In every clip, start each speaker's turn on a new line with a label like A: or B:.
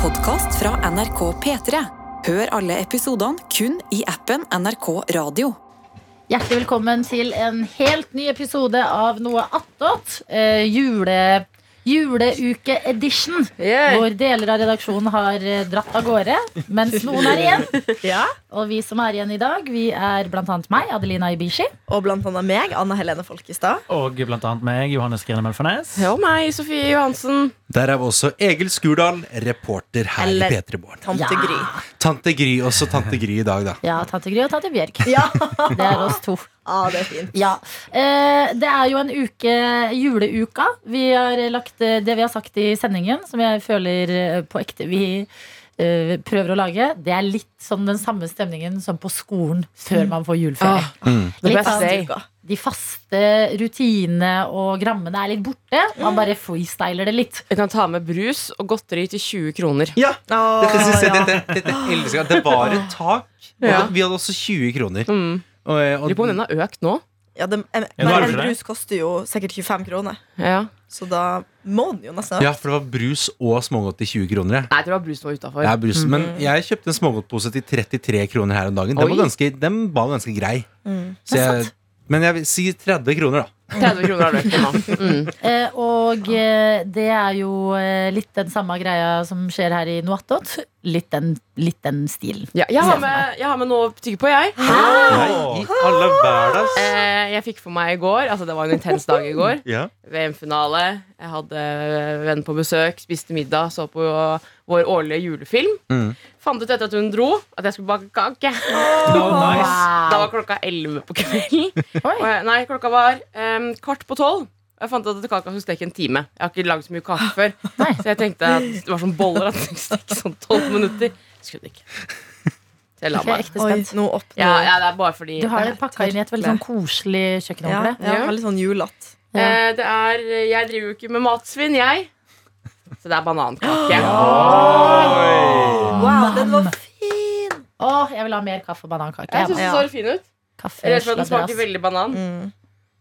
A: podkast fra NRK P3. Hør alle episodene kun i appen NRK Radio.
B: Hjertelig velkommen til en helt ny episode av Noe attåt. Eh, Juleuke-edition.
C: Yeah.
B: Hvor deler av redaksjonen har eh, dratt av gårde, mens noen er igjen.
C: Ja.
B: Og vi som er igjen i dag, vi er blant annet meg, Adelina Ibishi.
C: Og blant annet meg, Anna Helene Folkestad.
D: Og blant annet meg, Johannes Grine Melfarnes.
E: Og meg, Sofie Johansen.
F: Der er vi også Egil Skurdal, reporter her
C: Eller-
F: i P3 Morgen.
C: Tante
B: Ja.
C: Gry.
F: Tante Gry, også tante Gry i dag, da.
B: Ja, tante Gry og tante Bjørk.
C: Ja.
B: Det er oss to.
C: Ah, det er fint.
B: Ja. Eh, det er jo en uke, juleuka. Vi har lagt eh, det vi har sagt i sendingen, som jeg føler eh, på ekte vi eh, prøver å lage. Det er litt sånn den samme stemningen som på skolen før man får juleferie.
E: Ah, mm.
B: Litt sånn- De faste rutinene og grammene er litt borte. Man bare freestyler det litt.
E: Vi kan ta med brus og godteri til 20 kroner.
F: Ja!
C: Åh,
F: Dette synes jeg,
C: ja.
F: dette, dette elsker jeg. Det var et tak.
E: Ja.
F: Vi hadde også 20 kroner.
E: Mm.
F: Og, og,
E: Lurer på om den har økt nå.
C: Ja, det, en,
D: Ja,
C: nei, en brus koster jo sikkert 25 kroner.
E: Ja.
C: Så da må den jo nesten
F: ja, for det var brus og smågodt til 20 kroner. jeg.
E: Nei, det var brusen var utafor.
F: Ja, brus. Men jeg kjøpte en smågodtpose til 33 kroner her om dagen. Den var ganske, den var ganske grei.
C: Mm.
F: Så jeg, men jeg vil si 30 kroner, da.
E: 30 kroner har du økt nå. Mm.
B: Eh, og eh, det er jo eh, litt den samme greia som skjer her i Noatot. Litt den, litt den stilen.
E: Ja, jeg, har med, jeg har med noe å tygge på, jeg.
F: Nei, i alle hverdags.
E: Eh, jeg fikk for meg i går Altså, det var en intens dag i går.
F: Ja.
E: VM-finale. Jeg hadde venn på besøk, spiste middag, så på vår årlige julefilm.
F: Mm.
E: Fant ut etter at hun dro, at jeg skulle bake kake.
D: Oh, nice.
E: Da var klokka 11 på kvelden. Nei, klokka var um, kvart på tolv. Og jeg fant ut at kaka skulle steke en time. Jeg har ikke lagd så mye kake før.
B: Nei.
E: Så jeg tenkte at det var sånn boller at det skulle steke sånn tolv minutter. Skulle det ikke. Så jeg la
B: Ok, jeg er
E: meg.
B: ekte
C: Oi,
B: spent.
C: nå
E: Ja, ja, det er bare fordi
B: Du har det pakka inn i et veldig sånn koselig
C: ja,
B: kjøkkenhåndkle.
C: ja,
E: Ja.
C: veldig sånn julete.
B: Ja.
E: Eh, det er Jeg driver jo ikke med matsvinn, jeg. Så det er banankake.
C: Wow, den var fin!
B: Åh, jeg vil ha mer kaffe og banankake.
E: Jeg syns den så fin ut.
B: Kaffe,
E: Jeg er at den smaker veldig banan.
C: Mm.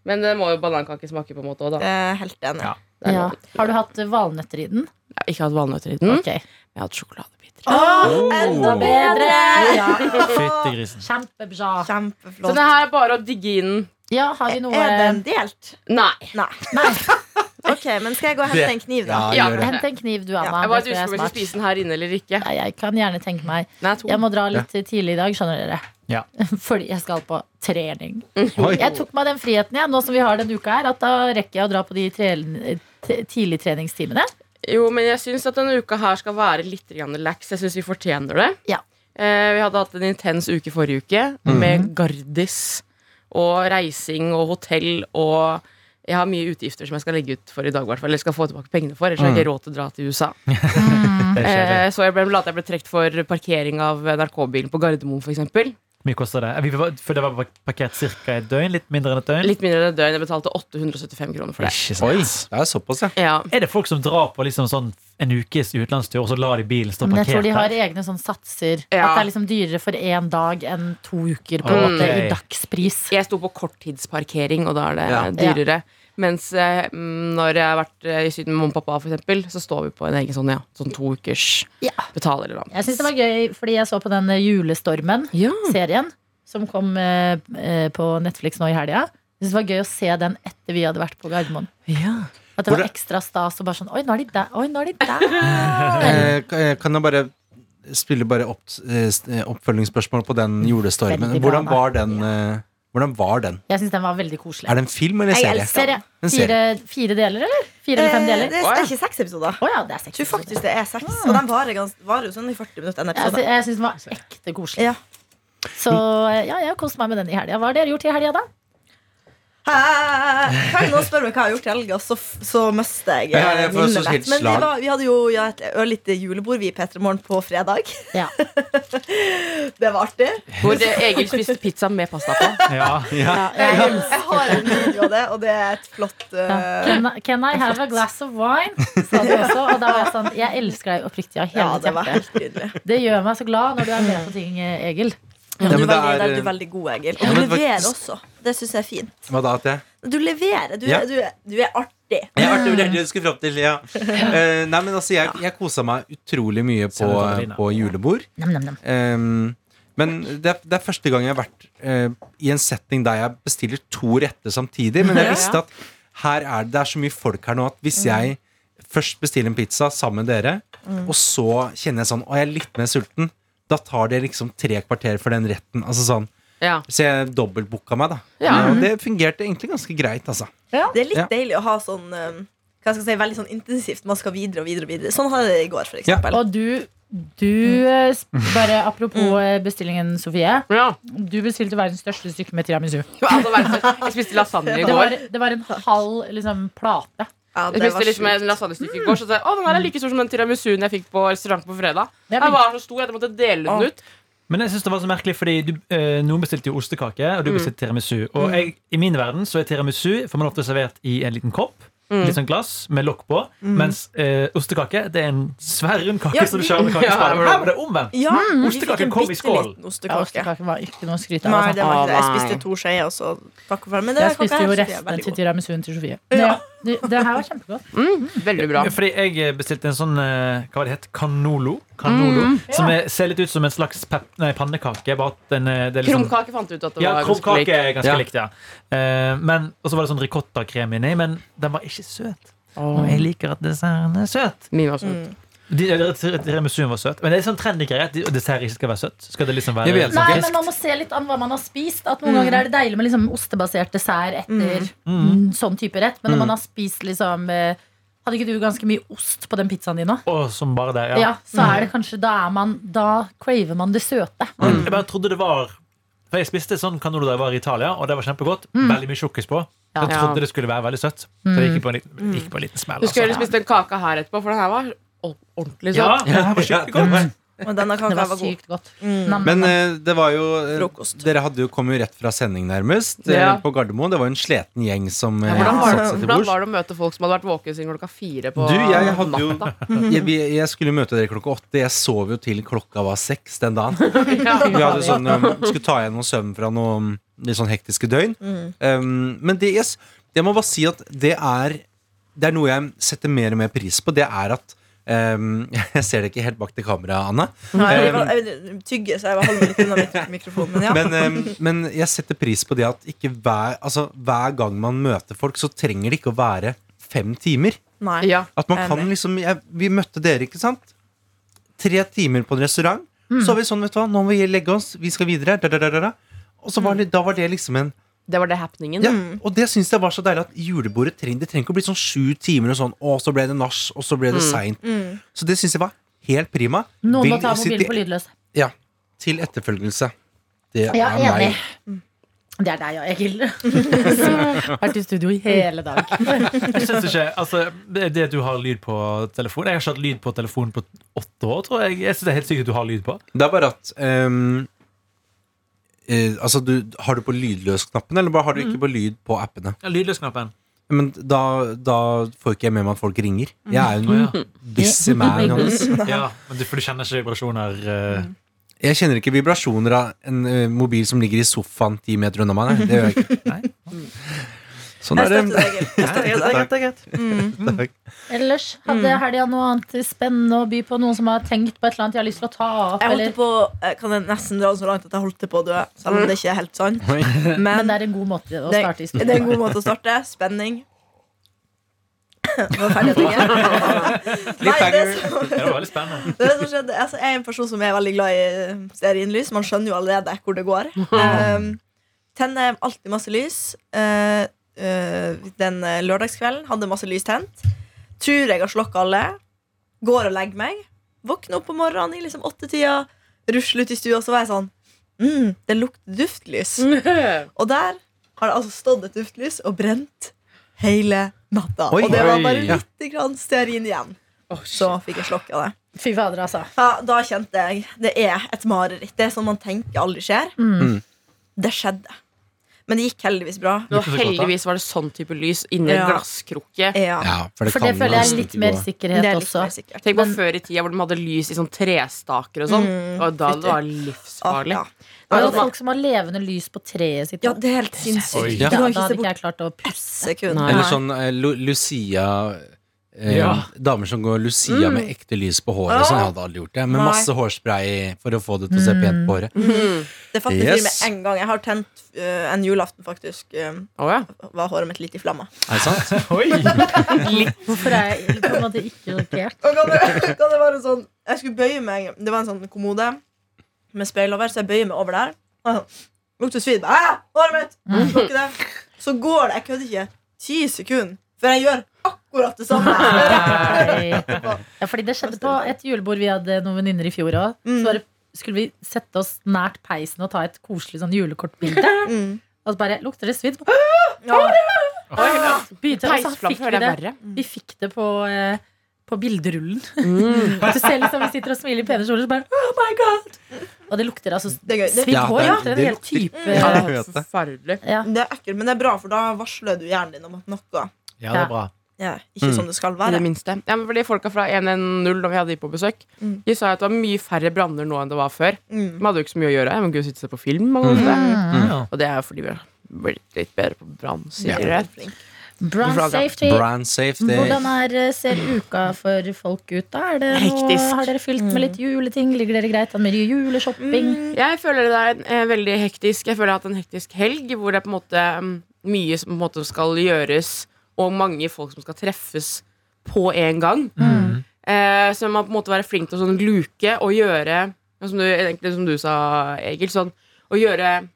E: Men det må jo banankake smake på en måte òg, da.
C: Er helt enig.
D: Ja.
E: Det er
B: ja.
E: lov.
B: Har du hatt valnøtter i den?
E: Jeg har ikke hatt valnøtter i den.
B: Ok.
E: Jeg har hatt sjokoladebiter.
C: Enda
B: bedre! Ja.
D: Fytti grisen.
B: Kjempebra.
E: Så
C: Kjempeflott.
E: det her er bare å digge inn.
B: Ja, har vi noe
C: Er den delt?
E: Nei.
C: Nei.
B: Nei,
C: Ok, men skal jeg gå og hente en kniv, da?
F: Ja,
E: Ja.
B: hent en kniv du, Anna.
E: Jeg var litt
B: jeg
E: usikker på hvis jeg
B: smart.
E: spiser den her inne eller ikke.
B: Ja, jeg kan gjerne tenke meg
E: Nei, to.
B: Jeg må dra litt tidlig i dag, skjønner dere.
D: Ja.
B: Fordi jeg skal på trening.
F: Oi.
B: Jeg tok meg den friheten, jeg, nå som vi har denne uka her, at da rekker jeg å dra på de tre, t- tidligtreningstimene.
E: Jo, men jeg syns at denne uka her skal være litt grann lax. Jeg syns vi fortjener det.
B: Ja.
E: Eh, vi hadde hatt en intens uke forrige uke med Gardis og reising og hotell og jeg har mye utgifter som jeg skal legge ut for i dag, hvert. Eller skal få tilbake pengene for. Ellers har jeg ikke råd til å dra til USA. Eh, så jeg ble, jeg ble trukket for parkering av NRK-bilen på Gardermoen, f.eks.
D: Mye kosta det? For det var parkert ca. et døgn? Litt mindre enn et døgn?
E: Litt mindre enn et døgn. Jeg betalte 875 kroner for det.
F: Oi, det er såpass, ja.
E: Ja.
D: Er det folk som drar på liksom sånn en ukes utenlandstur, og så lar de bilen stå
B: parkert der? jeg tror de har egne sånne satser.
E: Ja.
B: At det er liksom dyrere for én dag enn to uker på en måte i dagspris.
E: Jeg sto på korttidsparkering, og da er det
F: Ja.
E: dyrere. Mens eh, når jeg har vært eh, i Syden med mamma og pappa, for eksempel, så står vi på en egen sånn, ja, sånn to ukers
B: Ja.
E: betaler eller noe.
B: Jeg syns det var gøy fordi jeg så på den Julestormen-serien
E: Ja.
B: som kom eh, eh, på Netflix nå i helga. Jeg synes det var gøy å se den etter vi hadde vært på Gardermoen.
E: ja.
B: At det var ekstra stas og bare sånn Oi, nå er de der! Oi, nå er de der!
F: Eh, kan- eh, jeg bare spille bare opp, eh, eh, oppfølgingsspørsmål på den julestormen?
B: Bra,
F: Hvordan var den? eh, Hvordan var den?
B: Jeg synes den var veldig koselig.
F: Er det en film eller
C: Jeg
F: serie?
C: elsker
B: Serie.
F: En
B: Fire, fire deler, eller? Fire eller fem
C: Eh,
B: deler?
C: Det er, det er ikke seks episoder.
B: Å ja, det er
C: Jeg
B: seks.
C: tror faktisk det er seks. Og den varer, gans, varer jo sånn i 40 minutter en
B: Jeg,
C: episode.
B: jeg syns den var ekte koselig.
C: Ja.
B: Så ja, jeg har kost meg med den i helga. Hva har dere gjort i helga, da?
C: Kan noen spørre meg hva jeg har gjort i helga, så, så mister jeg
F: Ja, så
C: minnet mitt. Men vi, var, vi hadde jo ja, et ørlite julebord vi i P3 Morgen på fredag.
B: Ja.
C: Det var artig.
E: Hvor eh, Egil spiste pizza med pasta på.
D: Ja.
B: Ja,
C: Jeg,
B: jeg
C: jeg har en video av det, og det er et flott uh,
B: Can, I- can I have a glass of wine? Sa du også. Og da var jeg sånn Jeg elsker deg oppriktig av hele
C: Ja, det var helt.
B: Det gjør meg så glad når du er med på ting, eh, Egil.
C: Ja, du, veldig,
F: er-
C: du er veldig god, Egil. Og
F: Ja,
C: du leverer
F: faktisk-
C: også. Det syns jeg er fint.
F: Hva da? At jeg
C: Du leverer. Du,
F: Ja.
C: du, du er artig.
F: Jeg er artig, det er det du skulle fram til, ja. Uh, nei, men altså, jeg, jeg kosa meg utrolig mye på, på julebord. Um, men det er, det er første gang jeg har vært uh, i en setting der jeg bestiller to retter samtidig. Men jeg visste at her er det, det er så mye folk her nå at hvis jeg først bestiller en pizza sammen med dere, og så kjenner jeg sånn Å, jeg er litt mer sulten. Da tar det liksom tre kvarter for den retten. Altså sånn
E: Ja.
F: Så jeg dobbeltbooka meg, da.
E: Ja.
F: Og det fungerte egentlig ganske greit, altså.
C: Det er litt
F: Ja.
C: deilig å ha sånn um, hva skal jeg si, veldig sånn intensivt. Man skal videre og videre. og videre Sånn hadde jeg det i går, for
F: Ja.
C: eksempel.
B: Og du, du eh, Bare apropos eh, bestillingen, Sofie.
E: ja.
B: Du bestilte verdens største stykke med tiramisu.
E: Altså, jeg spiste lasagne i
B: Det var,
E: går.
B: det var en halv liksom, plate.
C: Ja,
E: Jeg spiste liksom en lasagnestykke i går. Så sa jeg, å, den her er like stor som den tiramisuen jeg fikk på restaurant på fredag.
B: Det
E: Den var så stor at jeg måtte dele den ut.
D: Men jeg synes det var så merkelig, fordi du, eh, noen bestilte jo ostekake, og du bestilte tiramisu. Og jeg, i min verden så er tiramisu får man ofte servert i en liten kopp. Litt sånn glass med lokk på. Mens eh, ostekake det er en svær rund kake
C: Ja,
D: som du kjører med
E: ja,
D: kakespade. Her var det omvendt.
C: Ja,
D: mm.
C: Ostekake
D: kom i skål.
C: Ostekake.
B: Ja,
C: ostekake.
B: Var ikke noe å skryte av.
C: Nei,
B: Altså.
C: det var ikke det. Jeg spiste to skjeer, og så takk og farvel.
B: Jeg spiste jo
C: restene
B: resten til tiramisuen til Sofie.
C: Ja.
B: Det, det her var kjempegodt.
E: Veldig bra.
D: Fordi jeg eh, bestilte en sånn eh, Hva var det het? Canolo. Canolo Som er, ser litt ut som en slags pep, nei, pannekake. Bare at den, eh, det er liksom,
E: Krumkake fant ut at det
D: Ja,
E: var ganske
D: likt.
E: lik.
D: er ganske
F: Ja.
D: likt, ja. Eh, men, og så var det sånn ricotta-krem inni, men den var ikke søt. Og jeg liker at desserten er søt.
E: Min var søt.
D: De, Tiramisuen var søt. Men det er sånn trendy greie at dessert ikke skal være søtt. Skal det liksom være
B: Nei, men Man må se litt an hva man har spist. At Noen ganger er det deilig med liksom ostebasert dessert etter mm, sånn type rett. Men når man har spist liksom eh, Hadde ikke du ganske mye ost på den pizzaen din nå?
D: Å, som bare det,
B: Ja.
D: ja.
B: så er det kanskje Da er man Da craver man det søte.
D: Mm. Jeg bare trodde det var For jeg spiste sånn canolo da jeg var i Italia, og det var kjempegodt. Veldig mye sjokkis på.
B: Ja.
D: Jeg trodde det skulle være veldig søtt. Så det gikk på en liten, på en liten smell.
E: Du skulle
D: Altså.
E: spist en kake her etterpå, for den her var ordentlig
D: Ja, det var skikkelig godt.
C: Og denne kaka
B: var
C: var god.
B: sykt godt. Mm.
F: Men eh, det var jo eh,
C: Frokost.
F: Dere hadde jo kommet rett fra sending, nærmest, eh,
E: Ja.
F: på Gardermoen. Det var jo en sliten gjeng som eh,
E: Ja, hvordan, var
F: satte
E: det,
F: seg til
E: hvordan var det å møte folk som hadde vært våkne siden klokka fire på
F: Du, jeg hadde jo jeg, jeg skulle møte dere klokka åtte. Jeg sov jo til klokka var seks den dagen.
E: Ja.
F: Vi hadde sånn, um, skulle ta igjen noe søvn fra noe um, litt sånn hektiske døgn. Um, men det jeg, jeg må bare si at det er Det er noe jeg setter mer og mer pris på. Det er at Jeg ser det ikke helt bak til kamera, Anna.
C: Nei, jeg,
F: Um,
C: jeg, jeg så jeg var meg litt unna mikrofonen. Men ja.
F: Men, men jeg setter pris på det at ikke hver, altså, hver gang man møter folk, så trenger det ikke å være fem timer.
C: Nei.
E: Ja.
F: At man
C: Enig.
F: kan liksom jeg, Vi møtte dere, ikke sant? Tre timer på en restaurant. Så var vi sånn, vet du hva, nå må vi legge oss, vi skal videre. Da, da, da, da, da. Og så var det, da var det liksom en
E: Det var det happeningen.
F: ja, Og det syns jeg var så deilig at julebordet trenger, det trenger ikke å bli sånn sju timer og sånn, og så ble det nach, og så ble det seint. Så det syns jeg var helt prima.
B: Noen
F: Vil
B: må ta mobilen på lydløs.
F: Ja. Til etterfølgelse. Det
B: Ja,
F: er meg.
B: enig. Det er deg og Egil. Vært i studio i hele dag.
D: Jeg synes ikke, altså, det det at du har lyd på telefon Jeg har ikke hatt lyd på telefonen på åtte år, tror jeg. Jeg synes det er helt sykt at du har lyd på.
F: Det er bare at ehm, eh, Altså, du, har du på lydløs-knappen, eller bare har du ikke på lyd på appene?
D: Ja, Lydløsknappen.
F: Men da, da får ikke jeg med meg at folk ringer. Jeg er jo en busy man. Johannes.
D: Ja, men du, for du kjenner ikke vibrasjoner eh,
F: Jeg kjenner ikke vibrasjoner av en eh, mobil som ligger i sofaen ti meter unna meg. Nei, det gjør jeg ikke.
D: Nei.
F: Sånn er det. Takk.
B: Ellers hadde helga noe annet spennende å by på? Noen som har tenkt på et eller annet de har lyst til å ta opp?
C: Jeg
B: Eller?
C: på, jeg kan nesten dra det så langt at jeg holdt på å dø, selv om det ikke er helt sant.
B: Men
C: Men
B: det er en god måte å starte
C: det er en god måte å starte. Spenning. Var ferdig å tenke? Nei, det, som,
D: Det var veldig spennende.
C: det som skjedde altså, Jeg er en person som er veldig glad i stearinlys. Man skjønner jo allerede hvor det går. Um, tenner alltid masse lys. Uh, den uh, lørdagskvelden hadde masse lys tent. Tror jeg har slokka alle. Går og legger meg. Våkner opp om morgenen i liksom åttetida. Rusler ut i stua, så var jeg sånn mm, Det lukter duftlys. Og der har det altså stått et duftlys og brent hele natta.
F: Oi.
C: og det var bare
F: Ja.
C: litt grann stearin igjen. Så fikk jeg slokka det.
B: Fy fader, altså.
C: Ja, da kjente jeg det er et mareritt. Det er sånn man tenker aldri skjer.
B: Mm.
F: Mm.
C: Det skjedde. Men det gikk heldigvis bra.
D: Da.
E: heldigvis var det sånn type lys inni
C: Ja.
E: glasskrukke.
C: Ja.
F: Ja, for det
B: For det føler jeg er litt mer sikkerhet
C: er litt
B: også.
C: mer sikkert.
E: Tenk på
B: Men-
E: før i tida hvor de hadde lys i sånn trestaker og sånn.
C: Mm,
E: og da det var
C: Ah,
E: livsfarlig.
C: ja.
B: Det er jo folk som har levende lys på treet sitt.
C: ja, det er helt sinnssykt. Ja.
B: Da, hadde ikke jeg klart å pusse.
F: Eller sånn eh, Lucia eh,
D: Ja.
F: Damer som går Lucia med ekte lys på håret. Sånn, jeg hadde aldri gjort det Med
C: Nei.
F: masse hårspray for å få det til å se pent på håret.
E: mhm.
C: Det faktisk
F: Yes.
C: med en gang. Jeg har tent eh, en julaften, faktisk. eh,
E: Å ja.
C: var håret mitt litt i flammer.
F: Er det sant?
D: Oi!
B: Hvorfor er jeg på en måte ikke sjokkert?
C: Og kan det, kan det være sånn Jeg skulle bøye meg Det var en sånn kommode med speil over, så jeg bøyer meg over der. Og Lukter svidd. Ah, håret mitt! Ikke det? Så går det, jeg kødder ikke, ti sekunder før jeg gjør akkurat det samme.
B: Ja, fordi det skjedde på et julebord vi hadde noen venninner i fjor òg.
C: Mm.
B: Så skulle vi sette oss nært peisen og ta et koselig sånn julekortbilde.
C: Mm.
B: Og så bare lukter det svidd.
C: Ja.
B: Begynte, fikk vi
E: er
B: det. Fikk det på, eh, på bilderullen.
E: Mm.
B: Du ser liksom vi sitter og smiler i pene kjoler, så bare Oh my god! Og det lukter altså
C: svidd hår. Ja, Det,
F: det,
B: det,
F: det-
B: lukter en
F: det
B: hel type
E: ja.
F: det
C: er ekkelt, men det er bra, for da varsler du hjernen din om at noe
D: Ja, det er bra.
C: ja, ikke
F: Mm.
C: som det skal
E: I det
C: være.
E: minste. Ja, men fordi Folka fra 110 da vi hadde de på besøk,
C: Mm.
E: de sa at det var mye færre branner nå enn det var før.
C: Mm.
E: De hadde jo ikke så mye å gjøre. Men gud, sitte og se på film. Og,
F: Mm.
E: ganger.
D: Ja.
E: Og det er jo fordi vi har blitt litt bedre på brannsikkerhet.
F: Ja.
B: Brand safety.
F: Brand safety.
B: Hvordan er, eh, ser uka for folk ut da? Er det noe, har dere fylt med litt juleting? Ligger dere greit an med juleshopping?
E: Jeg føler det er eh, veldig hektisk. Jeg føler jeg har hatt en hektisk helg hvor det er på en måte mm, mye som på en måte skal gjøres, og mange folk som skal treffes på en gang.
B: Mm.
E: Eh, så man må på en måte være flink til å sånn luke og gjøre som du, egentlig som du sa, Egil. Sånn, å gjøre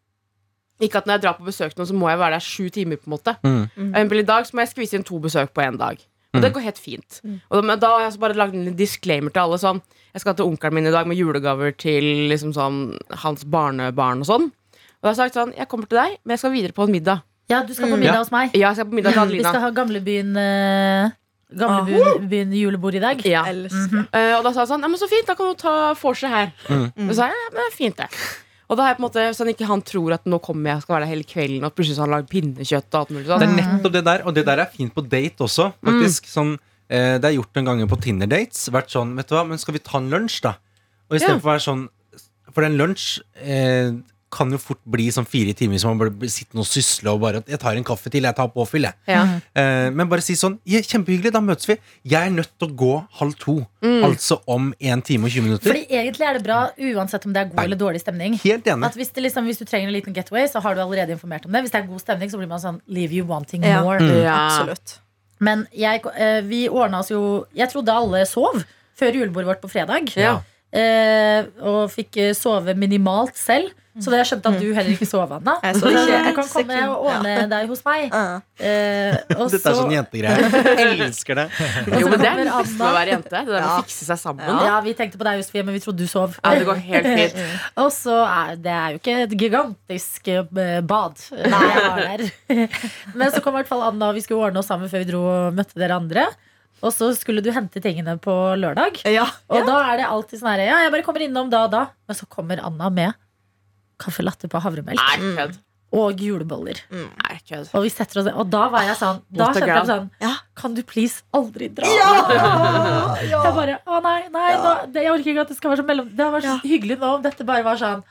E: Ikke at når jeg drar på besøk nå, så må jeg være der sju timer. på en måte
F: Mm.
E: For I dag så må jeg skvise inn to besøk på én dag. Og det går helt fint. Og da, da har jeg bare lagd en disclaimer til alle. Sånn Jeg skal til onkelen min i dag med julegaver til liksom sånn, hans barnebarn og sånn. Og da har jeg sagt sånn Jeg kommer til deg, men jeg skal videre på en middag.
B: Ja, du skal på
C: Mm.
B: middag hos meg.
E: Ja, jeg skal på middag til
B: Vi
E: Adelina.
B: skal ha Gamlebyen eh, Gamlebyen byen julebord i dag.
E: Ja.
C: Elsker.
E: Eh, og da sa han sånn Ja, men så fint, da kan du ta vorset her.
F: Mm.
E: Og så sa jeg ja, men det er fint, det. Og da har jeg på en måte Sånn ikke han tror at nå kommer jeg skal være der hele kvelden, og plutselig så har han lagd pinnekjøtt og alt mulig
F: Det er
E: sånn.
F: nettopp det der, og det der er fint på date også, faktisk. Sånn, eh, det er gjort en gang på Tinder-dates. Vært sånn, vet du hva, men skal vi ta en lunsj, da? Og
E: Ja.
F: istedenfor å være sånn For en lunsj eh, kan jo fort bli sånn fire timer som man bare blir sittende og sysle og bare 'Jeg tar en kaffe til, jeg tar påfyll', jeg.
E: Ja.
F: Eh, men bare si sånn ja, 'Kjempehyggelig, da møtes vi'. Jeg er nødt til å gå halv to. Altså om 1 time og 20 minutter.
B: Fordi egentlig er det bra uansett om det er god
F: Nei.
B: eller dårlig stemning.
F: Helt enig.
B: At hvis, det liksom, hvis du trenger en liten getaway, så har du allerede informert om det. Hvis det er god stemning, så blir man sånn leave you wanting
C: Ja.
B: more.
E: Ja.
C: Absolutt.
B: Men jeg, eh, vi ordna oss jo Jeg trodde alle sov før julebordet vårt på fredag.
E: Ja.
B: Eh, og fikk eh, sove minimalt selv. Så da jeg skjønte at du heller ikke sov, Anna.
C: Jeg
B: Så
C: ikke
B: jeg kan komme og ordne deg hos meg. Eh, og
F: Dette er sånn jentegreier. Elsker det.
E: Jo, men det er litt med å være jente. Det der med å fikse seg sammen.
B: Ja, vi tenkte på deg, Josefie, men vi trodde du sov.
E: Ja, det går helt fint.
B: Og så er det er jo ikke et gigantisk eh, bad. Nei, jeg var der. Men så kom i hvert fall Anna, og vi skulle ordne oss sammen før vi dro og møtte dere andre. Og så skulle du hente tingene på lørdag.
C: Ja.
B: Og da er det alltid sånn her Ja, jeg bare kommer innom da og da. Men så kommer Anna med caffè latte på havremelk
E: Nei, kødd.
B: og juleboller.
E: Nei, kødd.
B: Og vi setter oss Og da var jeg sånn Da kjente jeg sånn
C: Ja.
B: Kan du please aldri dra?
C: Ja!
B: Jeg bare, å nei, nei nå, det, Jeg orker ikke at det skal være så mellom Det hadde vært så
C: Ja.
B: hyggelig nå om dette bare var sånn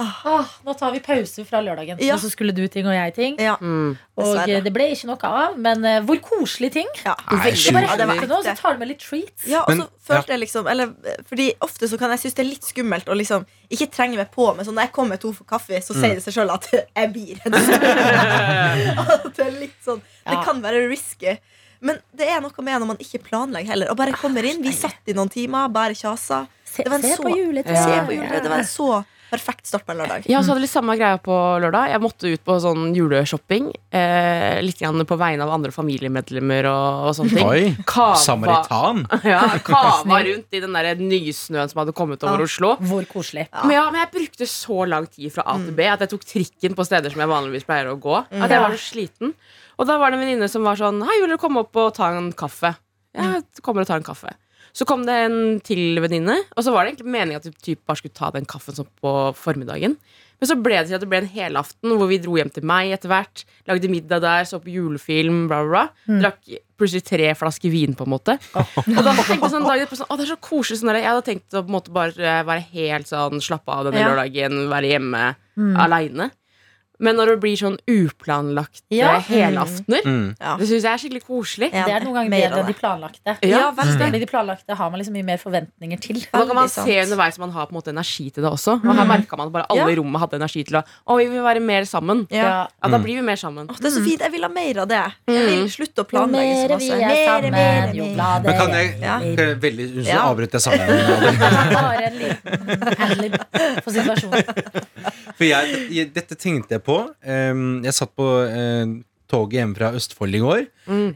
B: ah, Nå tar vi pause fra lørdagen
C: Ja.
B: Og så skulle du ting og jeg ting
C: Ja.
E: Mm.
B: Og
C: Dessverre.
B: eh, det ble ikke noe av Men uh, hvor koselig ting
C: Ja.
F: Nei,
B: bare
C: det var
B: hente noe, så tar du med litt treats
C: Ja, og så følte jeg liksom eller, Fordi ofte så kan jeg synes det er litt skummelt å liksom ikke trenge meg på, men så når jeg kommer med to for kaffe, så sier det seg sjøl at jeg blir redd. det er litt sånn Det kan være risky. Men det er noe med når man ikke planlegger heller. Og bare kommer inn. Vi satt i noen timer, bare kjasa.
B: Se,
C: Det var en
B: se
C: så-
B: på juletreet
C: Se på julet. Det var en så perfekt start på en lørdag.
E: Jeg også hadde litt samme greia på lørdag. Jeg måtte ut på sånn juleshopping. Eh, litt grann på vegne av andre familiemedlemmer og, og sånne ting.
F: Oi.
E: Kava,
F: Samaritan.
E: ja, kava rundt i den der nysnøen som hadde kommet over
C: Ja.
E: Oslo.
B: Hvor koselig
E: Men, ja, men jeg brukte så lang tid fra A til B at jeg tok trikken på steder som jeg vanligvis pleier å gå. At jeg var så sliten Og da var det en venninne som var sånn Hei, vil du komme opp og ta en kaffe? Ja, kommer og tar en kaffe. Så kom det en til venninne, og så var det egentlig meningen at vi typ bare skulle ta den kaffen sånn på formiddagen. Men så ble det til at det ble en helaften hvor vi dro hjem til meg etter hvert. Lagde middag der, så på julefilm, bla, bla, bla. Drakk plutselig tre flasker vin, på en måte. Og da tenkte jeg sånn dagen etterpå sånn, Å, det er så koselig sånn. Jeg hadde tenkt å på en måte bare være helt sånn slappe av denne
C: Ja.
E: lørdagen, være hjemme aleine. Men når det blir sånn uplanlagt
B: Ja.
E: eh, helaftener,
F: Mm.
C: Ja.
E: det syns jeg er skikkelig koselig.
C: Ja,
B: Det er noen ganger bedre enn de planlagte.
C: Ja.
B: Fordi de planlagte har man liksom mye mer forventninger til.
E: Da kan man
C: sant.
E: se underveis om man har på en måte energi til det også. Og her merka man at bare alle
C: Ja.
E: i rommet hadde energi til å Å, vi vil være mer sammen.
C: Ja.
B: Ja.
E: Ja, da
F: Mm.
E: blir vi mer sammen.
C: Åh, det er så fint. Jeg vil ha mer av det. Jeg vil slutte å planlegge så
B: mer
C: masse.
B: vi er
C: Mer,
B: sammen,
C: mer,
B: jo gladere
F: Men kan jeg
C: Ja.
F: jeg veldig Unnskyld,
C: Ja.
F: avbryter jeg samtalen?
B: Bare en liten handlib for situasjonen.
F: For jeg, dette tenkte jeg på. Ehm, jeg satt på eh, toget hjemme fra Østfold i går.
E: Mm.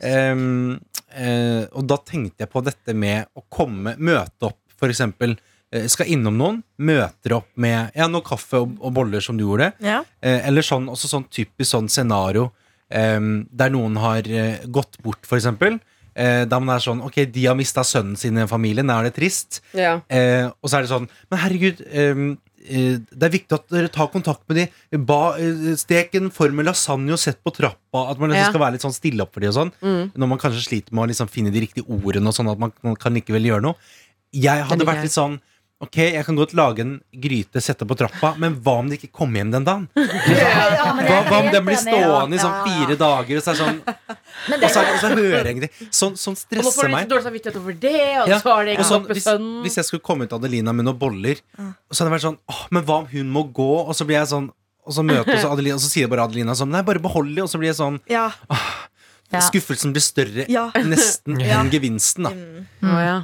F: Eh, og da tenkte jeg på dette med å komme, møte opp, for eksempel. eh, skal innom noen, møter opp med ja, noe kaffe og, og boller, som du gjorde.
C: Ja.
F: Eller sånn, også sånn typisk sånn scenario der noen har gått bort, for eksempel. Eh, da man er sånn Ok, de har mista sønnen sin i familien familie, da er det trist.
E: Ja.
F: Eh, og så er det sånn Men herregud, eh, det er viktig at dere tar kontakt med de. Ba, eh, stek en form med lasagne og sett på trappa. At man liksom
E: Ja.
F: skal være litt sånn stille opp for de og sånn.
E: Mm.
F: Når man kanskje sliter med å liksom finne de riktige ordene, og sånn at man, man kan likevel gjøre noe. Jeg hadde vært litt sånn Ok, jeg kan godt lage en gryte, sette på trappa, men hva om de ikke kommer hjem den dagen? Hva, hva om den blir stående i sånn fire dager, og så er det sånn
B: Men
F: Og så, og så hører jeg ingenting. Sånn, sånn
E: Og nå får
F: stresser
E: du litt
F: meg.
E: dårlig samvittighet over det, og
F: Ja,
E: så har det ikke
F: sånn, hvis, hvis jeg skulle komme ut Adelina med noen boller, så hadde det vært sånn Åh, men hva om hun må gå? Og så blir jeg sånn Og så møter oss Adelina, og så sier bare Adelina sånn Nei, bare behold det. Og så blir jeg sånn
C: Ja.
B: Ja.
F: Skuffelsen blir større nesten enn gevinsten, da.
E: Mm. ja.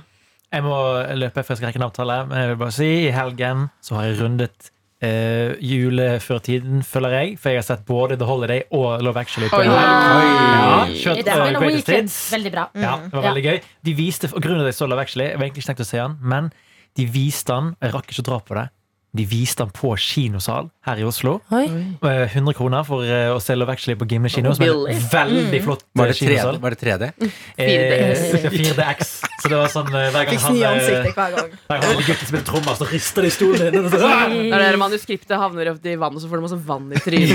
D: Jeg må løpe, for jeg skal rekke en avtale. Men jeg vil bare si, i helgen så har jeg rundet Uh, juleførtiden, føler jeg. For jeg har sett både The Holiday og Love Actually. på
E: Oi.
D: helg. Ja,
E: Oi.
D: kjørt, eh,
B: weekend.
D: Hits.
B: Veldig bra.
D: Ja, det var
B: Ja.
D: veldig gøy. De viste, og grunnen til at jeg så Love Actually Jeg var egentlig ikke tenkt å se den, men de viste den, jeg rakk ikke å dra på det. De viste den på kinosal her i Oslo.
B: Oi.
D: Eh, 100 kroner for eh, å se Love Actually på Gimle kino. Som er en veldig flott
F: Var
D: eh,
F: det 3D?
D: kinosal.
F: Var det 3D?
D: Eh, 4DX. Så det var sånn eh, hver gang
C: Fikk
D: han eh,
C: ansiktet hver gang.
D: hver gang gutten spiller trommer, så rister det i stolen din.
E: Når det manuskriptet havner oppi i vann, og så får du masse vann i trynet.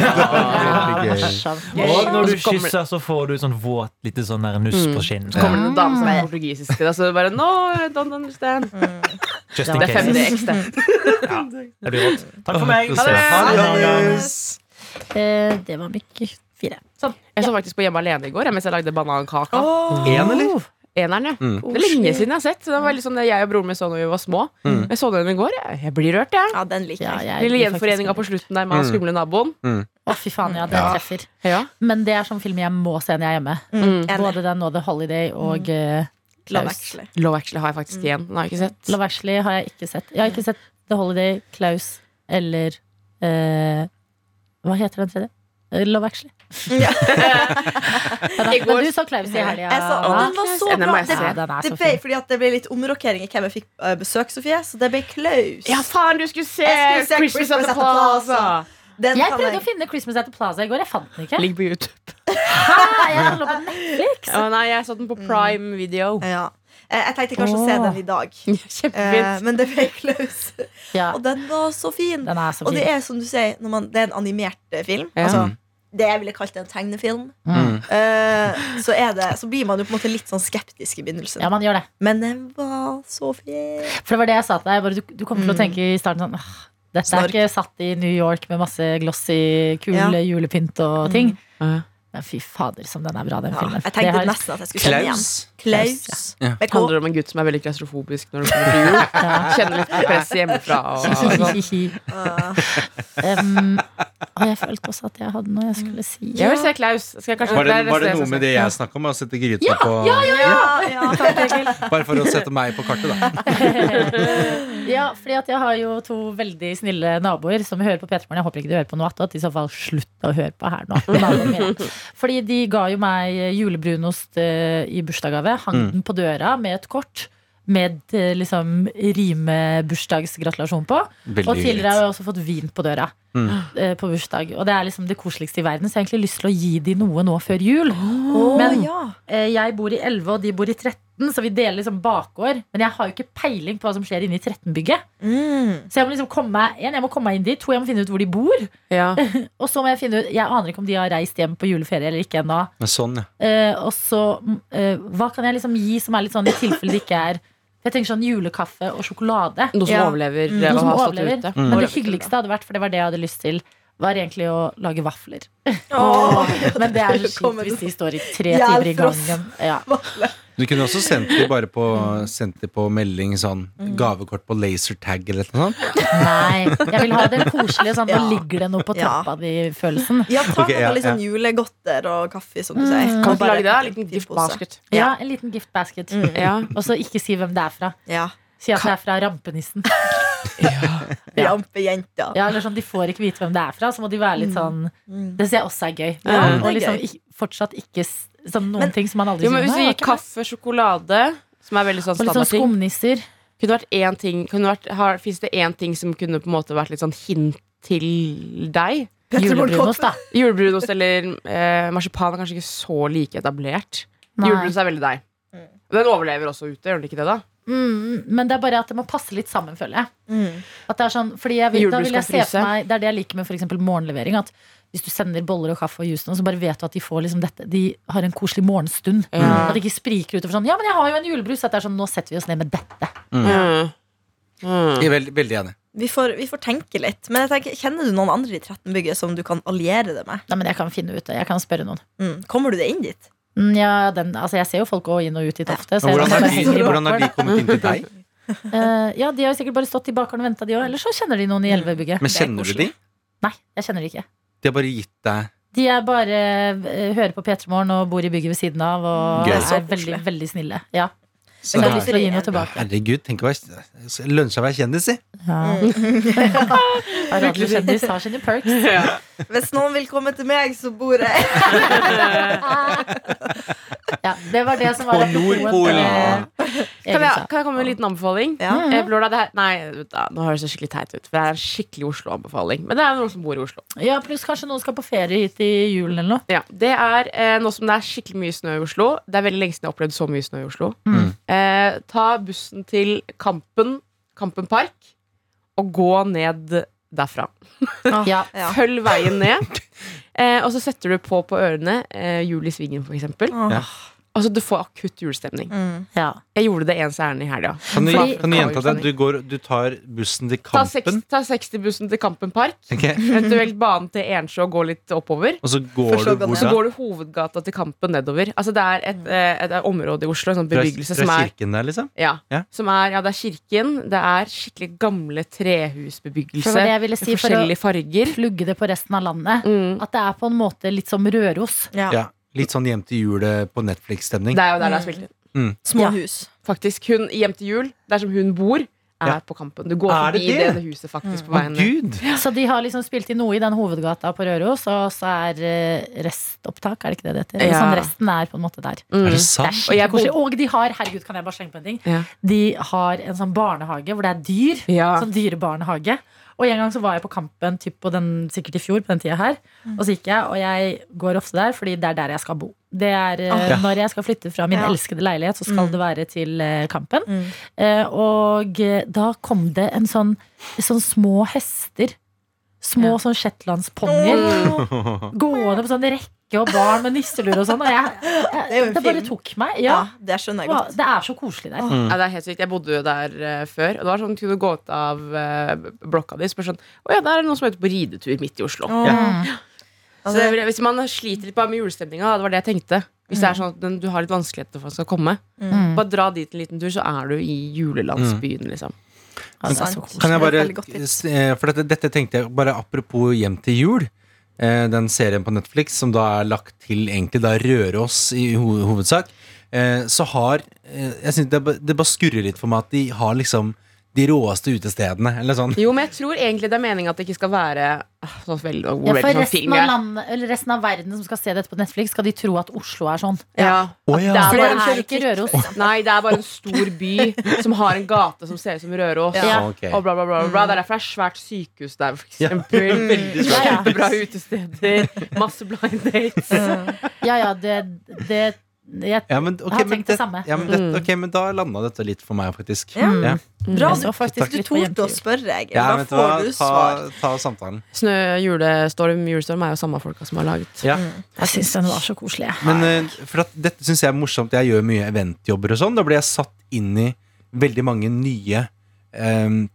B: Ja.
D: Og når du kysser, så får du sånn våt lite sånn nuss på skinnet.
E: Så kommer det en dame som er portugisisk til deg, så bare No, I don't understand.
D: Just
B: Ja,
D: case.
E: Det er
D: case.
E: 5DX, det.
D: Det blir rått. Takk for meg.
F: Ha det.
D: Ha det.
C: Johannes.
B: Eh, Det var mye fire. Sånn.
E: Jeg så faktisk på Hjemme alene i går mens jeg lagde banankaka.
F: En eller?
E: Eneren, ja.
F: Mm.
E: Det er lenge siden jeg har sett. Det var veldig sånn det jeg og broren min så når vi var små.
F: Mm.
E: Jeg så den i går. Jeg, jeg blir rørt, jeg.
C: Ja, den liker
B: Ja,
C: jeg.
B: jeg
E: Lille gjenforeninga på slutten der med han
F: Mm.
E: skumle naboen.
B: Å, fy faen, ja, det
C: Ja.
B: treffer.
E: Ja.
B: Men det er sånn film jeg må se når jeg er hjemme.
C: Mm.
B: Både den og The Holiday og eh,
C: Love Actually.
E: Love Actually har jeg faktisk igjen. Den har jeg ikke sett.
B: Love Actually har jeg ikke sett. Jeg har ikke sett The Holiday, Klaus eller eh, Hva heter den tredje? Eh, Love Actually.
C: Ja.
B: Ja,
E: I går-
B: men du så Klaus i helga.
C: Jeg sa, den var så bra. Det,
B: er
C: det ble, fordi at det ble litt omrokering i hvem jeg fikk eh, besøk, Sofie. Så det ble Klaus.
E: Ja, faen, du skulle se
C: skulle se
E: Christmas at the Plaza!
C: Den
B: Jeg prøvde
C: jeg.
B: å finne Christmas at the Plaza i går. Jeg fant den ikke.
E: Ligg på YouTube.
B: Hæ? Jeg lå på Netflix.
E: Oh, nei, jeg så den på Prime Video.
C: Ja. Eh, Jeg tenkte kanskje å se den i dag, eh,
E: Kjempefint.
C: men det ble Klaus.
B: Ja,
C: Og den var så fin.
B: den er så
C: Og det er som du sier, når man, det er en animert eh, film.
E: Ja.
C: Altså, det jeg ville kalt en tegnefilm.
B: Mm.
C: Eh, så, er det, så blir man jo på en måte litt sånn skeptisk i begynnelsen.
B: Ja, man gjør det.
C: Men den var så fin.
B: For det var det jeg sa til deg. Bare du, du kommer til å
C: Mm.
B: tenke i starten sånn «Åh, Dette er ikke satt i New York med masse glossy, kul
C: Ja.
B: julepynt og ting.
E: Ja.
B: Men fy fader, som den er bra, den
C: Ja,
B: filmen.
C: jeg tenkte
B: har-
C: nesten at jeg skulle se den igjen.
F: Klaus.
C: Klaus.
F: Ja.
E: Det handler om en gutt som er veldig klaustrofobisk når det kommer til jul.
B: Ja.
E: Kjenner litt press hjemmefra. Og,
B: um, og jeg følte også at jeg hadde noe jeg skulle si.
E: Jeg vil se Klaus. Skal jeg kanskje,
F: Var det, var det noe med det jeg snakka om? Å sette gryta på
C: ja, ja.
F: Bare for å sette meg på kartet, da.
B: Ja, fordi at jeg har jo to veldig snille naboer som hører på P3 Morgen. Jeg håper ikke de hører på noe attåt. I så fall slutt å høre på her nå. Fordi de ga jo meg julebrunost eh, i bursdagsgave. Hang
F: Mm.
B: den på døra med et kort. Med eh, liksom rimebursdagsgratulasjon på.
F: Veldig
B: Og tidligere har jeg også fått vin på døra. Eh, på bursdag. Og det er liksom det koseligste i verden, så jeg har egentlig lyst til å gi de noe nå før jul.
C: Oh,
B: Men-
C: ja.
B: Eh, Jeg bor i 11, og de bor i 13, så vi deler liksom bakgård. Men jeg har jo ikke peiling på hva som skjer inne i 13-bygget.
C: Mm.
B: Så jeg må liksom komme meg En, jeg må komme meg inn dit. To, jeg må finne ut hvor de bor.
E: Ja.
B: Og så må jeg finne ut Jeg aner ikke om de har reist hjem på juleferie eller ikke ennå.
F: Men sånn, ja.
B: Eh, og så mm, eh, Hva kan jeg liksom gi som er litt sånn i tilfelle det ikke er Jeg tenker sånn julekaffe og sjokolade.
E: Noe som
C: Ja.
E: overlever
C: Mm.
B: Noe som overlever.
E: ute.
B: Men det hyggeligste hadde vært, for det var det jeg hadde lyst til, var egentlig å lage vafler.
C: Oh.
B: Men det er så kjipt hvis de står i tre timer i gangen. Ja.
F: Du kunne også sendt de bare på, sendt de på melding sånn gavekort på lasertag eller noe sånt.
B: Nei, jeg vil ha den koselige sånn. Nå ligger det noe på
C: Ja.
B: trappa di-følelsen.
C: Ja, ta okay,
F: ja,
C: litt sånn
F: ja.
C: julegodter og kaffe, som du
B: Mm.
C: sier.
E: Kan du lage det? En
C: en
E: liten giftbasket.
B: Ja, en liten giftbasket. Mm.
E: Ja.
B: Og så ikke si hvem det er fra.
C: Ja.
B: Si at det er fra rampenissen.
C: Rampejenta.
B: Ja, eller sånn, De får ikke vite hvem det er fra, så må de være litt sånn
C: Mm.
B: Det syns jeg også er gøy.
E: Ja,
B: og liksom ikke, fortsatt ikke s- sånn noen
C: Men-
B: ting som man aldri
E: Jo, men hvis
B: «Nei,
E: du
B: jeg har
E: gir kaffe, sjokolade, som er veldig sånn
B: vært». Og litt sånn skumnisser.
E: Kunne vært én ting kunne vært, har, Fins det én ting som kunne på en måte vært litt sånn hint til deg?
B: Julebrunost, da.
E: Julebrunost eller eh, marsipan er kanskje ikke så like etablert.
B: Nei.
E: Julebrunost er veldig deg. Den overlever også ute, gjør den ikke det, da?
B: Mm, men det er bare at det må passe litt sammen, føler jeg.
C: Mm.
B: At det er sånn, fordi jeg vet, da vil jeg se for meg Det er det jeg liker med eksempel morgenlevering. At hvis du sender boller og kaffe og juice, så bare vet du at de får liksom dette De har en koselig morgenstund.
E: Ja.
B: At det ikke spriker utover sånn Ja, men jeg har jo en julebrus. At det er sånn Nå setter vi oss ned med dette.
E: Mm. Mm.
F: Jeg er veldig, veldig enig.
C: Vi får, vi får tenke litt. Men jeg tenker, kjenner du noen andre i 13-bygget som du kan alliere det med?
B: Nei, men jeg kan finne ut det. Jeg kan spørre noen.
C: Mm. Kommer du deg inn dit?
B: Mm, Ja, den, altså jeg ser jo folk gå inn og ut dit ofte. Så
F: hvordan, er de, hvordan har de kommet inn til deg?
B: Uh, ja, de har jo sikkert bare stått i bakgården og venta, de òg. Eller så kjenner de noen i Elvebygget.
F: Men
C: Det er
F: kjenner du de?
B: Nei, jeg kjenner de ikke.
F: De har bare gitt deg
B: De er bare eh, hører på P3 Morgen og bor i bygget ved siden av og
F: Gøy.
B: er
C: Så
B: veldig,
C: koselig.
B: veldig snille. Ja.
F: Så
B: jeg har
F: det
B: lyst til å gi noe tilbake.
F: Herregud, tenk å være lønner seg å være kjendis, si.
B: Ja. Radiokjendis har sine perks.
C: Hvis noen vil komme til meg, så bor jeg
B: Ja, det var det som var
F: På Nordpolen.
E: Kan, jeg, kan jeg komme med en liten anbefaling?
C: Ja.
E: Eh, lørdag, det her, nei, da, nå høres det skikkelig teit ut. For det er en skikkelig Oslo-anbefaling. Men det er noen som bor i Oslo.
B: Ja, pluss kanskje noen skal på ferie hit i julen eller noe.
E: Ja, det er eh, Nå som det er skikkelig mye snø i Oslo Det er veldig lenge siden jeg har opplevd så mye snø i Oslo.
B: Mm.
E: Eh, ta bussen til Kampen, Kampen Park, og gå ned derfra.
B: Ja.
C: Ja.
E: Følg veien ned. Eh, og så setter du på på ørene eh, Jul i Svingen, for eksempel.
C: Åh.
F: Ja.
E: Altså, du får akutt julestemning.
C: Mm.
B: ja.
E: Jeg gjorde det ens ærend i helga.
F: Kan du,
B: Fordi-
F: kan du gjenta det? Du, går, du tar bussen til Kampen,
E: ta 60-bussen til Kampen Park.
F: Okay.
E: Eventuelt banen til Ensjø og gå litt oppover.
F: og så går
C: så
F: du.
E: Så går du hovedgata til Kampen nedover. Altså Det er et, eh, et, område i Oslo, en sånn bebyggelse som er
F: kirken der, liksom?
E: ja,
F: Ja.
E: som er, ja, det er kirken. Det er skikkelig gamle trehusbebyggelse.
B: For det jeg ville si for å
E: farger.
B: plugge det på resten av landet.
E: Mm.
B: At det er på en måte litt som Røros.
C: Ja.
F: Ja. Litt sånn Hjem til jul på Netflix-stemning.
E: Det er jo der det er spilt inn.
C: Små
B: Ja.
C: hus.
E: Faktisk, hun Hjem til jul, der som hun bor, er
F: Ja.
E: på Kampen. Du går
F: Er det
E: forbi
F: det?
E: det huset faktisk på veien ned.
F: gud!
B: Så de har liksom spilt inn noe i den hovedgata på Røros, og så er eh, restopptak, er det ikke det det heter?
E: Ja.
B: Sånn resten er på en måte der.
E: Mm.
F: Er det
B: Det er
F: sant?
E: Og
B: de har, herregud, kan jeg bare slenge på en ting?
E: Ja.
B: De har en sånn barnehage hvor det er dyr.
E: Ja.
B: Sånn dyrebarnehage. Og en gang så var jeg på Kampen, typ på den, sikkert i fjor, på den tida her. Og så gikk jeg, og jeg går ofte der, fordi det er der jeg skal bo. Det er eh,
F: Ja.
B: Når jeg skal flytte fra min
C: Ja.
B: elskede leilighet, så skal det være til eh, Kampen.
C: Mm.
B: Eh, og eh, da kom det en sånn, sånn små hester. Små
E: Ja.
B: sånn shetlandsponnier. Gående på sånn rekke og barn med nisselur og sånn. Og jeg, jeg,
C: Det
B: det bare tok meg.
C: Ja,
B: Ja.
C: det skjønner jeg
B: Wow,
C: godt.
B: Det er så koselig der.
F: Mm.
E: Ja, det er helt sykt. Jeg bodde jo der uh, før. Og det var sånn, Du kunne gå ut av uh, blokka di og spørre sånn Å ja, der er det noen som er ute på ridetur midt i Oslo.
B: Mm.
E: Så det, hvis man sliter litt bare med julestemninga, det var det jeg tenkte. Hvis det er sånn at du har litt vanskeligheter for at skal komme,
B: Mm.
E: bare dra dit en liten tur, så er du i julelandsbyen, liksom.
B: Altså.
F: Kan jeg bare eh, For dette, dette tenkte jeg bare apropos Hjem til jul. Eh, Den serien på Netflix som da er lagt til egentlig da Røros i ho hovedsak. eh, Så har eh, Jeg synes det, det bare skurrer litt for meg at de har liksom de råeste utestedene, eller sånn.
E: Jo, men jeg tror egentlig det er meningen at det ikke skal være så sånn veldig,
B: Ja,
E: veldig
B: for
E: sånn
B: resten
E: film.
B: av,
E: ja.
B: resten av verden som skal se dette på Netflix, skal de tro at Oslo er sånn.
E: Ja.
F: Oh, ja.
E: Det er
B: For
E: bare
B: det er ikke Røros.
E: Nei, det er bare en stor by som har en gate som ser ut som Røros.
B: Ja.
F: Ok.
E: Og bla, bla, bla, bla. Det er derfor det er svært sykehus der, for eksempel. Kjempebra utesteder. Masse blind dates.
B: Ja, ja, det, det jeg,
F: Ja, men, okay,
B: Jeg har tenkt det
F: det-
B: samme.
F: Ja, men, dette, ok, men da landa dette litt for meg, faktisk.
C: Ja.
F: Ja.
C: Bra du,
B: så faktisk
C: du torde å spørre, Egil.
F: Ja,
C: Da
F: vet hva,
C: får du
F: ta,
C: svar.
F: ta samtalen.
E: Snø, julestorm, julestorm er jo samme folka som har laget.
F: Ja.
B: jeg syns den var så koselig.
F: Men eh, for at dette syns jeg er morsomt. Jeg gjør mye eventjobber og sånn. Da blir jeg satt inn i veldig mange nye ehm,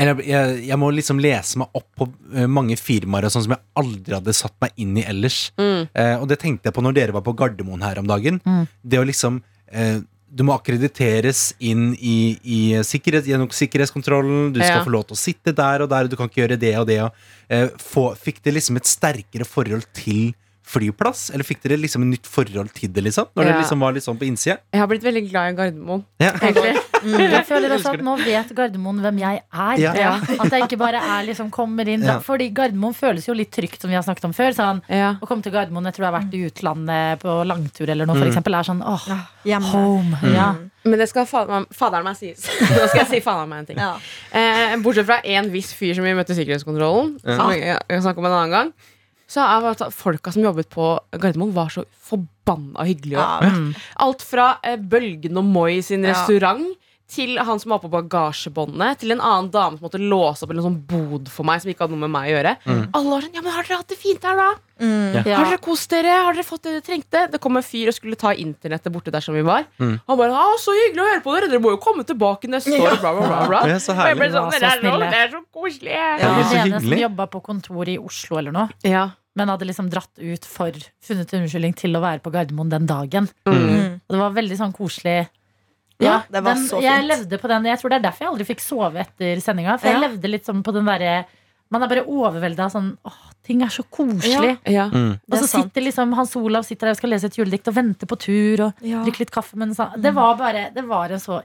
F: eller jeg, jeg må liksom lese meg opp på eh, mange firmaer og sånn som jeg aldri hadde satt meg inn i ellers.
E: Mm.
F: Eh, og det tenkte jeg på når dere var på Gardermoen her om dagen.
B: Mm.
F: Det å liksom eh, Du må akkrediteres inn i, i sikkerhet, gjennom sikkerhetskontrollen. Du skal
E: Ja.
F: få lov til å sitte der og der, og du kan ikke gjøre det og det. Og, eh, få, fikk det liksom et sterkere forhold til flyplass? Eller fikk dere liksom et nytt forhold til det, liksom? Når
E: Ja.
F: det liksom var litt sånn på innsida?
E: Jeg har blitt veldig glad i Gardermoen.
F: Ja.
E: Mm,
B: Jeg føler også at nå vet Gardermoen hvem jeg er.
F: Ja.
B: At jeg ikke bare er liksom kommer inn
F: Ja.
B: Fordi Gardermoen føles jo litt trygt, som vi har snakket om før. Sånn,
E: Ja.
B: å komme til Gardermoen etter du har vært i utlandet på langtur eller noe, for eksempel, er sånn åh, home. Ja.
E: Men det skal fader- faderen meg sies. Nå skal jeg si faderen meg en ting.
C: Ja.
E: Eh, bortsett fra en viss fyr som vi møtte i sikkerhetskontrollen, som jeg, jeg kan om en annen gang, så er det at folka som jobbet på Gardermoen, var så forbanna hyggelige.
C: Ja.
B: Mm.
E: Alt fra eh, Bølgen og Moi sin
C: Ja.
E: restaurant til han som var på bagasjebåndet, til en annen dame som måtte låse opp en sånn bod for meg, som ikke hadde noe med meg å gjøre. Alle var sånn Ja, men har dere hatt det fint her, da?
C: Mm.
B: Ja.
E: Har dere kost dere? Har dere fått det dere trengte? Det kom en fyr og skulle ta internettet borte der som vi var. Han bare 'Så hyggelig å høre på dere! Dere må jo komme tilbake neste år.' Bla, bla, bla, bla.
F: Ja, så
E: Og jeg ble
F: herlig.
E: sånn,
B: Ja,
E: er, så,
B: snille.
E: dere er så koselig.
C: Ja.
F: Det er så
B: Den ene som
F: hyggelig.
B: jobba på kontor i Oslo eller noe,
E: Ja.
B: Men hadde liksom dratt ut for funnet unnskyldning til å være på Gardermoen den dagen.
C: Mm.
B: Og det var veldig sånn koselig.
C: Ja, det var
B: den,
C: så
B: Jeg levde på den Jeg tror det er derfor jeg aldri fikk sove etter sendinga. For jeg levde litt sånn på den derre Man er bare overvelda av sånn Åh, ting er så koselig.
E: Ja.
F: Mm.
B: Og så
C: er
B: sitter liksom Hans Olav sitter der og skal lese et juledikt og vente på tur og
C: Ja.
B: drikke litt kaffe. Men så, det var bare Det var en så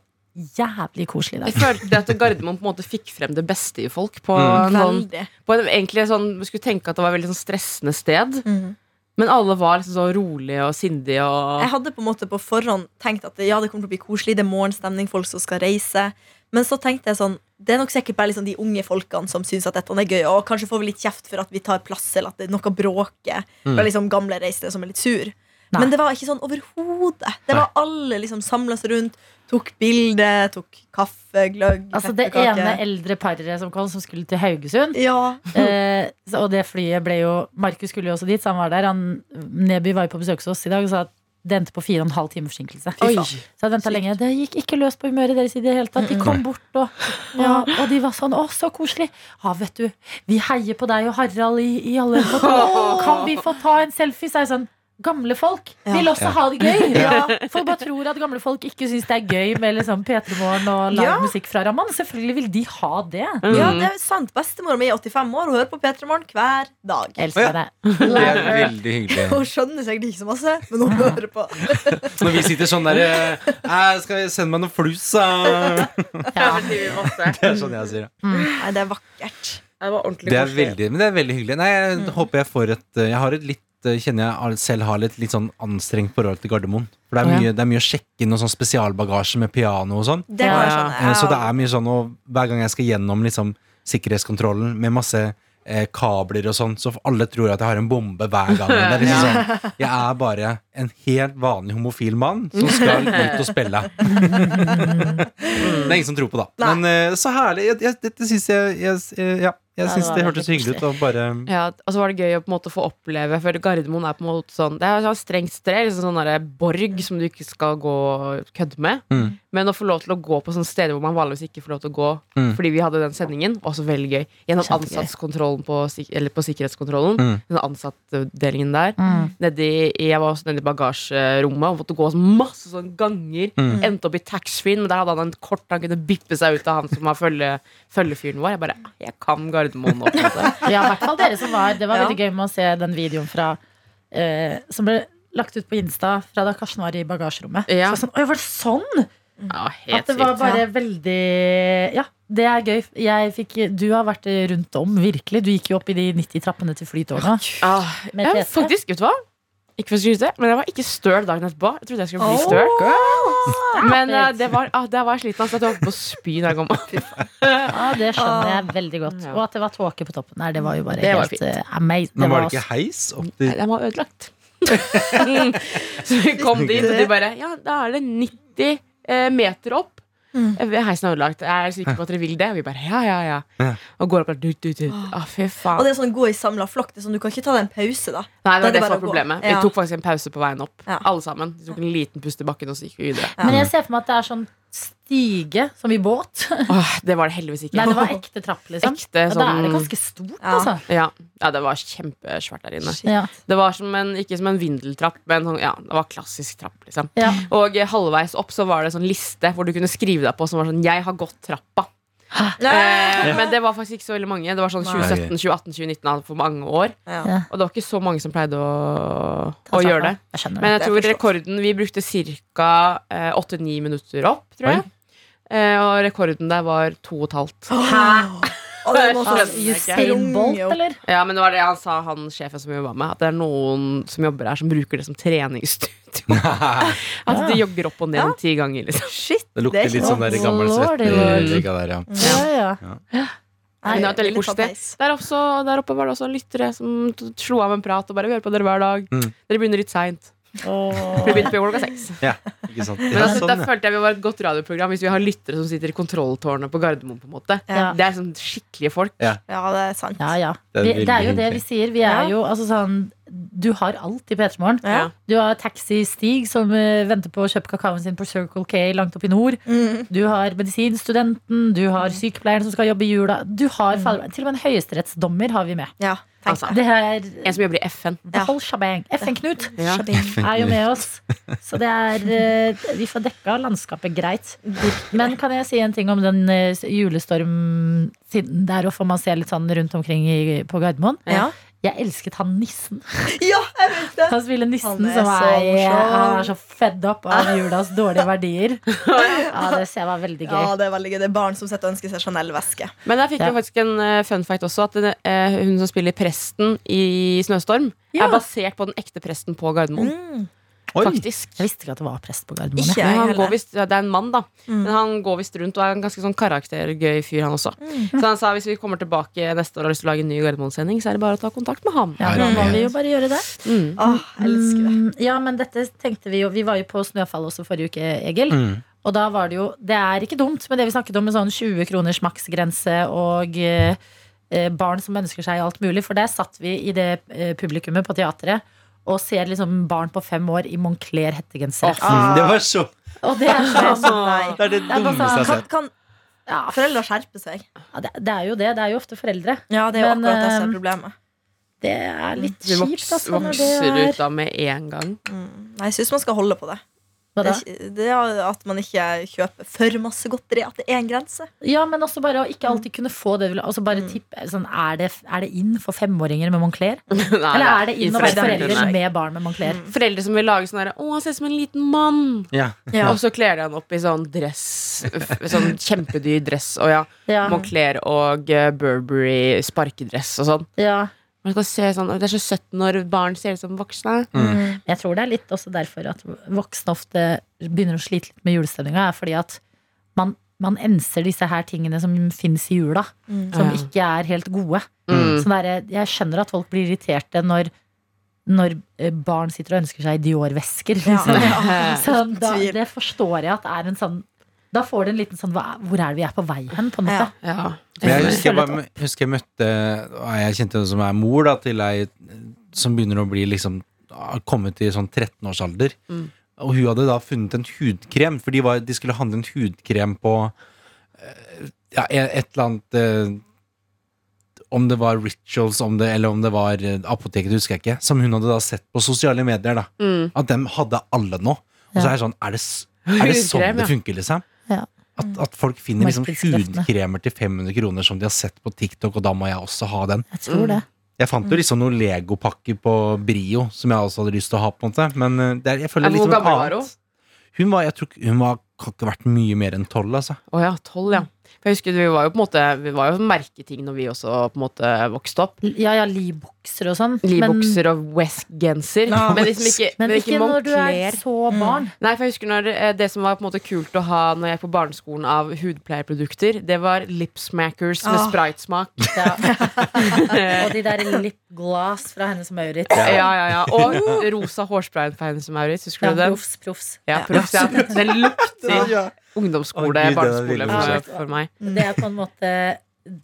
B: jævlig koselig dag.
E: Jeg følte at Gardermoen på en måte fikk frem det beste i folk. På,
F: Mm.
E: en sånn, på en, egentlig sånn, Vi skulle tenke at det var et veldig sånn stressende sted.
C: Mm.
E: Men alle var liksom så rolige og sindige. Og,
C: Jeg hadde på en måte på forhånd tenkt at ja, det kommer til å bli koselig, det er morgenstemning, folk som skal reise. Men så tenkte jeg sånn Det er nok sikkert bare liksom de unge folkene som syns at dette er gøy. Og kanskje får vi litt kjeft for at vi tar plass, eller at det er noe bråker. Fra liksom gamle reisende som er litt sur.
B: Nei.
C: Men det var ikke sånn overhodet. Det var alle liksom samla seg rundt, tok bilde, tok kaffe, gløgg,
B: Altså Det ene eldre paret som kom, som skulle til Haugesund.
C: Ja.
B: Eh, så- og det flyet ble jo Markus skulle jo også dit, så han var der. Han, Neby var jo på besøk hos oss i dag og sa at det endte på fire og en halv time forsinkelse.
E: Oi.
B: Så jeg venta lenge. Det gikk ikke løs på humøret deres i det hele tatt. De kom bort, og, og, og de var sånn Å, så koselig. Ja, vet du, vi heier på deg og Harald i, i alle Kan vi få ta en selfie? Så er jeg sånn Gamle folk vil også
F: Ja.
B: ha det gøy. Ja. Folk bare tror at gamle folk ikke syns det er gøy med liksom P3 Morgen og live
C: Ja.
B: musikk fra Raman. Selvfølgelig vil de ha det.
C: ja, det er sant. Bestemora mi er 85 år og hører på P3 Morgen hver dag.
B: Elsker det.
F: Det er veldig hyggelig.
C: Hun skjønner sikkert ikke så masse, men hun hører på.
F: Når vi sitter sånn der eh, Skal jeg sende meg noe flus, da?
B: Ja.
F: Det er sånn jeg sier det.
C: Nei, det er vakkert.
E: Det var
F: Det er veldig, men det er veldig hyggelig. Nei, jeg håper jeg får et eh, Jeg har et litt Kjenner jeg selv har litt, litt sånn anstrengt forhold til Gardermoen. For det er mye, det er mye å sjekke inn og sånn spesialbagasje med piano og sånn.
C: Det
B: Ja,
C: kan
E: ja.
F: Eh, Så det er mye sånn Og hver gang jeg skal gjennom liksom sikkerhetskontrollen med masse eh, kabler og sånn, så alle tror at jeg har en bombe hver gang. Det er liksom sånn, jeg er bare en helt vanlig homofil mann som skal ut og spille. Det er ingen som tror på det.
C: Nei.
F: Men eh, så herlig. Jeg, jeg, dette syns jeg, jeg eh, Ja, jeg
B: Ja, det
F: det hørtes hyggelig ut. Og bare
E: Ja, og så var det gøy å på en måte få oppleve For Gardermoen er på en måte sånn Det er sånn strengt sted, liksom sånn der borg som du ikke skal gå og kødde med.
F: Mm.
E: Men å få lov til å gå på sånne steder hvor man vanligvis ikke får lov til å gå
F: Mm.
E: fordi vi hadde den sendingen, også veldig gøy. Gjennom ansattskontrollen på, eller på sikkerhetskontrollen.
F: Mm.
E: Den ansattdelingen der.
B: Mm.
E: Nedi, jeg var også nede i bagasjerommet og måtte gå masse sånn ganger.
F: Mm.
E: Endte opp i taxfree-en, men der hadde han en kort han kunne bippe seg ut av han som var følge, følgefyren vår. Jeg bare "Ah, Jeg kan Gardermoen nå.
B: Ja, i hvert fall dere som var Det var
C: Ja.
B: veldig gøy med å se den videoen fra eh, Som ble lagt ut på Insta fra da Karsten var i bagasjerommet.
E: Ja.
B: Så sånn, Oi, var det sånn?
E: Ja, helt
B: At det var
E: bare
B: bare veldig Ja, det er gøy. Jeg fikk, du har vært rundt om, virkelig. Du gikk jo opp i de 90 trappene til Flytårnet.
E: Ah, ja, faktisk, vet du hva? Ikke for å skryte, men jeg var ikke støl dagen etterpå. Jeg trodde jeg skulle bli
C: Oh,
E: støl. Men uh, det var, ah, det var sliten. Altså, jeg holdt på å spy da jeg kom opp.
B: Ja, det skjønner jeg veldig godt. Og at det var tåke på toppen der, det var jo bare
E: Det
B: helt
E: fint.
B: eh, amazing.
F: Men var det ikke heis opp
E: Nei,
F: til
E: Den var ødelagt. så vi kom dit, og de bare Ja, da er det 90 eh, meter opp. Eh, Heisen er ødelagt. Jeg er sikker på at dere vil det. Og vi bare ja, ja, ja.
F: Ja.
E: Og går opp der. Dut, dut, dut. Å, fy
C: Og det er sånn gå i samla flokk. Det er sånn, du kan ikke ta deg en pause, da.
E: Nei, det var
C: det
E: det som var problemet.
C: Ja.
E: Vi tok faktisk en pause på veien opp.
C: Ja.
E: Alle sammen. Vi tok en liten pust i bakken, og så gikk vi videre.
B: Men jeg ser for meg at det er sånn stige, som i båt.
E: Åh, det var det heldigvis ikke.
B: Nei, det var ekte trapp, liksom.
E: Ekte
B: Ja, da er det
E: sånn
B: ganske stort,
C: Ja.
B: altså.
E: ja, ja, det var kjempesvært der inne.
B: Ja.
E: Det var som en, ikke som en vindeltrapp, men sånn, ja, det var klassisk trapp. liksom
B: Ja.
E: Og eh, halvveis opp så var det sånn liste hvor du kunne skrive deg på som var sånn 'Jeg har gått trappa'. Eh, men det var faktisk ikke så veldig mange. Det var sånn 2017, 2018, 2019 for mange år.
C: Ja.
E: Og det var ikke så mange som pleide å, å gjøre det.
B: Jeg
E: Men jeg tror rekorden Vi brukte ca. åtte-ni minutter opp, tror jeg. Eh, og rekorden der var to og et halvt.
C: Og det er noen som
E: Jeg.
B: Usain Bolt, eller?
E: Ja, men det var det han sa, han sjefen som jobba med. At det er noen som jobber her, som bruker det som treningsstudio. At de jogger opp og ned ti ganger. Liksom.
C: Shit,
F: Det lukter
C: er
F: litt sånn der gammel
B: Lordy,
F: der, ja.
B: Ja, ja.
E: Men det er veldig Der, også, der oppe var det også lyttere som slo av en prat og bare 'Vi hører på dere hver dag'.
F: Mm.
E: Dere begynner litt seint. Vi begynte på klokka seks.
F: ja. Ikke sant?
E: Men altså,
F: sånn,
E: da
F: ja.
E: følte jeg vi var et godt radioprogram hvis vi har lyttere som sitter i kontrolltårnet på Gardermoen. på en måte
C: Ja.
E: Det er sånn skikkelige folk.
C: Ja, det er sant.
B: Ja, ja.
F: Det
B: Vi, det er jo det vi sier. Vi er jo altså sånn Du har alt i P3 Morgen.
C: Ja.
B: Du har Taxi Stig som uh, venter på å kjøpe kakaoen sin på Circle K langt opp i nord.
C: Mm.
B: Du har medisinstudenten, du har sykepleieren som skal jobbe i jula. Du har mm. Til og med en høyesterettsdommer har vi med.
C: Ja,
E: Altså.
B: Det er
E: En som jobber i FN.
B: Ja. FN-Knut
E: Ja.
B: er jo med oss. Så det er eh, Vi får dekka landskapet greit. Men kan jeg si en ting om den eh, julestorm siden der og får man se litt sånn rundt omkring i, på Gardermoen?
C: Ja.
B: Jeg elsket han nissen.
C: ja, jeg vet det!
B: Han spiller nissen
C: Han er
B: som er,
C: så
B: han er så fedd opp av julas dårlige verdier. Ja, Det ser jeg var veldig
C: Ja,
B: gøy.
C: det er veldig gøy. Det er barn som sitter og ønsker seg Chanel-veske.
E: Men jeg fikk
B: Ja.
E: jo faktisk en eh, fun fact også. At det, eh, hun som spiller presten i Snøstorm,
B: Ja.
E: er basert på den ekte presten på Gardermoen.
C: Mm.
F: Oi.
E: Faktisk.
B: Jeg visste ikke at det var prest på Gardermoen.
C: Ikke
B: jeg.
E: Han går vist, det er en mann, da.
C: Mm.
E: Men han går visst rundt og er en ganske sånn karaktergøy fyr, han også.
C: Mm.
E: Så han sa hvis vi kommer tilbake neste år og har lyst til å lage en ny Gardermoen-sending, så er det bare å ta kontakt med ham.
B: Ja, da må vi jo bare gjøre det.
E: Mm.
C: Åh, jeg elsker det.
B: Mm, Ja, men dette tenkte vi jo Vi var jo på Snøfall også forrige uke, Egil.
F: Mm.
B: Og da var det jo Det er ikke dumt med det vi snakket om med sånn 20 kroners maksgrense og eh, eh, barn som ønsker seg alt mulig. For der satt vi i det eh, publikummet på teatret og ser liksom barn på fem år i Moncler-hettegenser.
F: Ah, Det var så
B: Og det er sånn
C: Nei.
F: Det er det dummeste jeg har sett.
C: kan
B: ja,
C: foreldre skjerper seg?
B: ja, det, det er jo det. Det er jo ofte foreldre.
C: Ja, det er jo
B: Men,
C: akkurat det som
B: eh,
C: er problemet.
B: Det er litt
E: Du
B: kjipt, altså. Når
E: vokser
B: det
E: ut da med en gang.
C: Mm. Nei, jeg syns man skal holde på det.
B: Hva
C: Det
B: da?
C: det er at man ikke kjøper for masse godteri. At det er en grense.
B: Ja, men også bare å ikke alltid kunne få det. du vil ha. Altså bare
C: Mm.
B: tippe, sånn, er, det, er det inn for femåringer med Moncler?
E: Nei,
B: Eller er det inn å være
E: foreldrene.
B: med barn med Moncler?
E: Foreldre som vil lage sånn derre 'Å, han ser ut som en liten mann'.
F: Ja.
C: Ja.
E: Og så kler de han opp i sånn dress. Sånn kjempedyr dress. Og ja,
B: Ja,
E: Moncler og eh, Burberry sparkedress og sånn.
B: ja.
E: Man skal se sånn, Det er så søtt når barn ser ut som voksne.
C: Mm.
B: Jeg tror det er litt også derfor at voksne ofte begynner å slite litt med julestemninga. Er fordi at man, man enser disse her tingene som finnes i jula,
C: Mm.
B: som ikke er helt gode.
E: Mm.
B: Der, jeg skjønner at folk blir irriterte når, når eh, barn sitter og ønsker seg Dior-vesker.
C: Ja.
B: Liksom. Så da, det forstår jeg at er en sånn Da får du en liten sånn hva, Hvor er det vi er på vei hen? På en måte.
C: Ja.
E: Ja.
F: Jeg husker jeg, bare, husker jeg møtte Jeg kjente henne som er mor da, til ei som begynner å bli liksom kommet i sånn 13-årsalder.
E: Mm.
F: Og hun hadde da funnet en hudkrem, for de, var, de skulle handle en hudkrem på eh, ja, et eller annet eh, Om det var Rituals om det, eller om det var eh, apoteket, husker jeg ikke. Som hun hadde da sett på sosiale medier. da
E: Mm.
F: At dem hadde alle nå. Og så er det sånn Er det, er det sånn det funker, liksom?
B: Ja.
F: At, at folk finner liksom hudkremer til 500 kroner som de har sett på TikTok, og da må jeg også ha den.
B: Jeg tror det.
F: Jeg fant jo liksom noen legopakker på Brio som jeg også hadde lyst til å ha, på en måte. Men eh, det er, jeg føler litt
E: hvor
F: som
E: gammel var
F: annet. Hun var, jeg tror hun var kan ikke ha vært mye mer enn tolv, altså.
E: Å ja, tolv, ja. For jeg husker Vi var jo på en måte Vi var jo merketing når vi også på en måte vokste opp.
B: Ja, ja, Lee-bukser og sånn. Libokser
E: Lee-bukser og West-genser.
C: No,
E: Men liksom ikke,
B: men ikke
E: ikke
B: når du er så barn.
E: Nei, for jeg husker når eh, Det som var på en måte kult å ha Når jeg er på barneskolen av hudpleieprodukter, det var lipsmackers med
C: Ah.
E: sprite-smak.
B: Ja. og de der lipgloss fra Hennes Maurits.
E: Ja, ja, ja. Og rosa hårsprayen fra Hennes Maurits. Husker
B: Ja,
E: du den?
B: proffs, proffs.
E: Ja, proffs, ja. Den lukter
F: Ja.
E: Ungdomsskole,
F: er
E: barneskole for, for meg.
B: Det er på en måte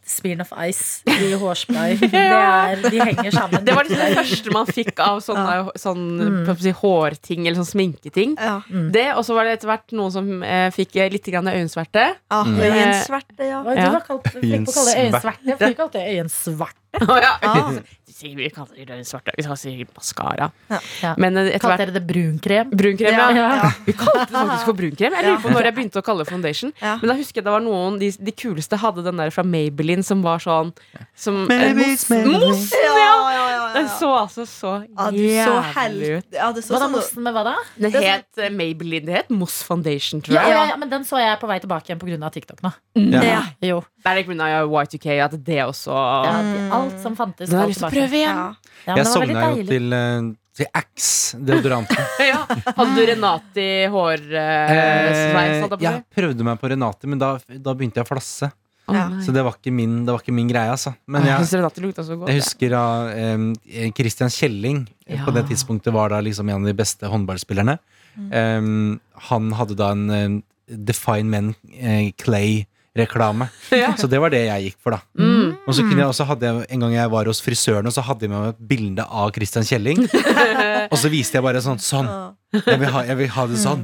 B: Smirnoff Ice i hårspray. Er, de henger sammen.
E: Det var liksom det første man fikk av sånne, sånn,
B: Mm.
E: si, hårting eller sånn sminketing.
C: Ja.
E: Det, Og så var det etter hvert noen som eh, fikk litt grann øyensverte.
C: Ah,
F: Mm.
C: Øyensverte, ja.
B: Du
E: Ja.
B: var kalt, fikk på å kalle det øyensverte. Jeg fikk kalt det
E: øyensverte. Ja.
C: Ah.
E: Vi kaller det øyensverte. Vi si maskara.
B: Ja.
E: Men eh, etter
B: Kalte
E: hvert
B: dere det brunkrem?
E: Brunkrem,
C: Ja.
E: ja.
B: Ja.
E: Vi kalte det faktisk for brunkrem. Jeg lurer på når jeg begynte å kalle det foundation.
C: Ja.
E: Men da husker jeg det var noen De, de kuleste hadde den der fra Maybelline som var sånn som, eh,
F: it's Maybelline.
E: mousse,
C: Ja,
E: ja!
C: ja, ja, ja,
E: Den så altså så
C: Ja,
E: jævlig ut.
C: ja, det så
B: Hva da,
C: sånn
B: mossen med hva da?
E: Den
C: Det er
E: het eh, Maybelline. Det het Moss Foundation, tror
B: Ja,
E: jeg.
B: ja, ja, men den så jeg på vei tilbake igjen pga. TikTok nå.
F: Ja.
C: Ja.
B: Jo.
E: Det er ikke pga. Y2K at det også
B: Ja,
C: Mm.
B: alt som fantes.
E: Den har lyst til å prøve igjen.
C: Ja.
B: Ja,
F: Jeg
B: det var veldig
F: sogna jo til, eh, til Axe deodoranten.
E: Ja. Hadde du Renati hårsveis?
F: Eh,
E: Uh,
F: jeg prøvde meg på Renati, men da, da begynte jeg å flasse.
C: Ja.
F: Så det var ikke min, det var ikke min greie, altså. Men
E: jeg
F: jeg,
E: godt.
F: husker av eh, Christian Kjelling eh,
E: Ja.
F: på det tidspunktet var da liksom en av de beste håndballspillerne.
E: Mm.
F: Eh, han hadde da en eh, Define Men eh, Clay-reklame.
E: Ja.
F: Så det var det jeg gikk for, da.
E: Mm.
F: Og så kunne jeg også hadde jeg, En gang jeg var hos frisøren, og så hadde jeg med meg et bilde av Christian Kjelling. og så viste jeg bare sånn Sånn! Jeg vil ha, jeg vil ha det sånn.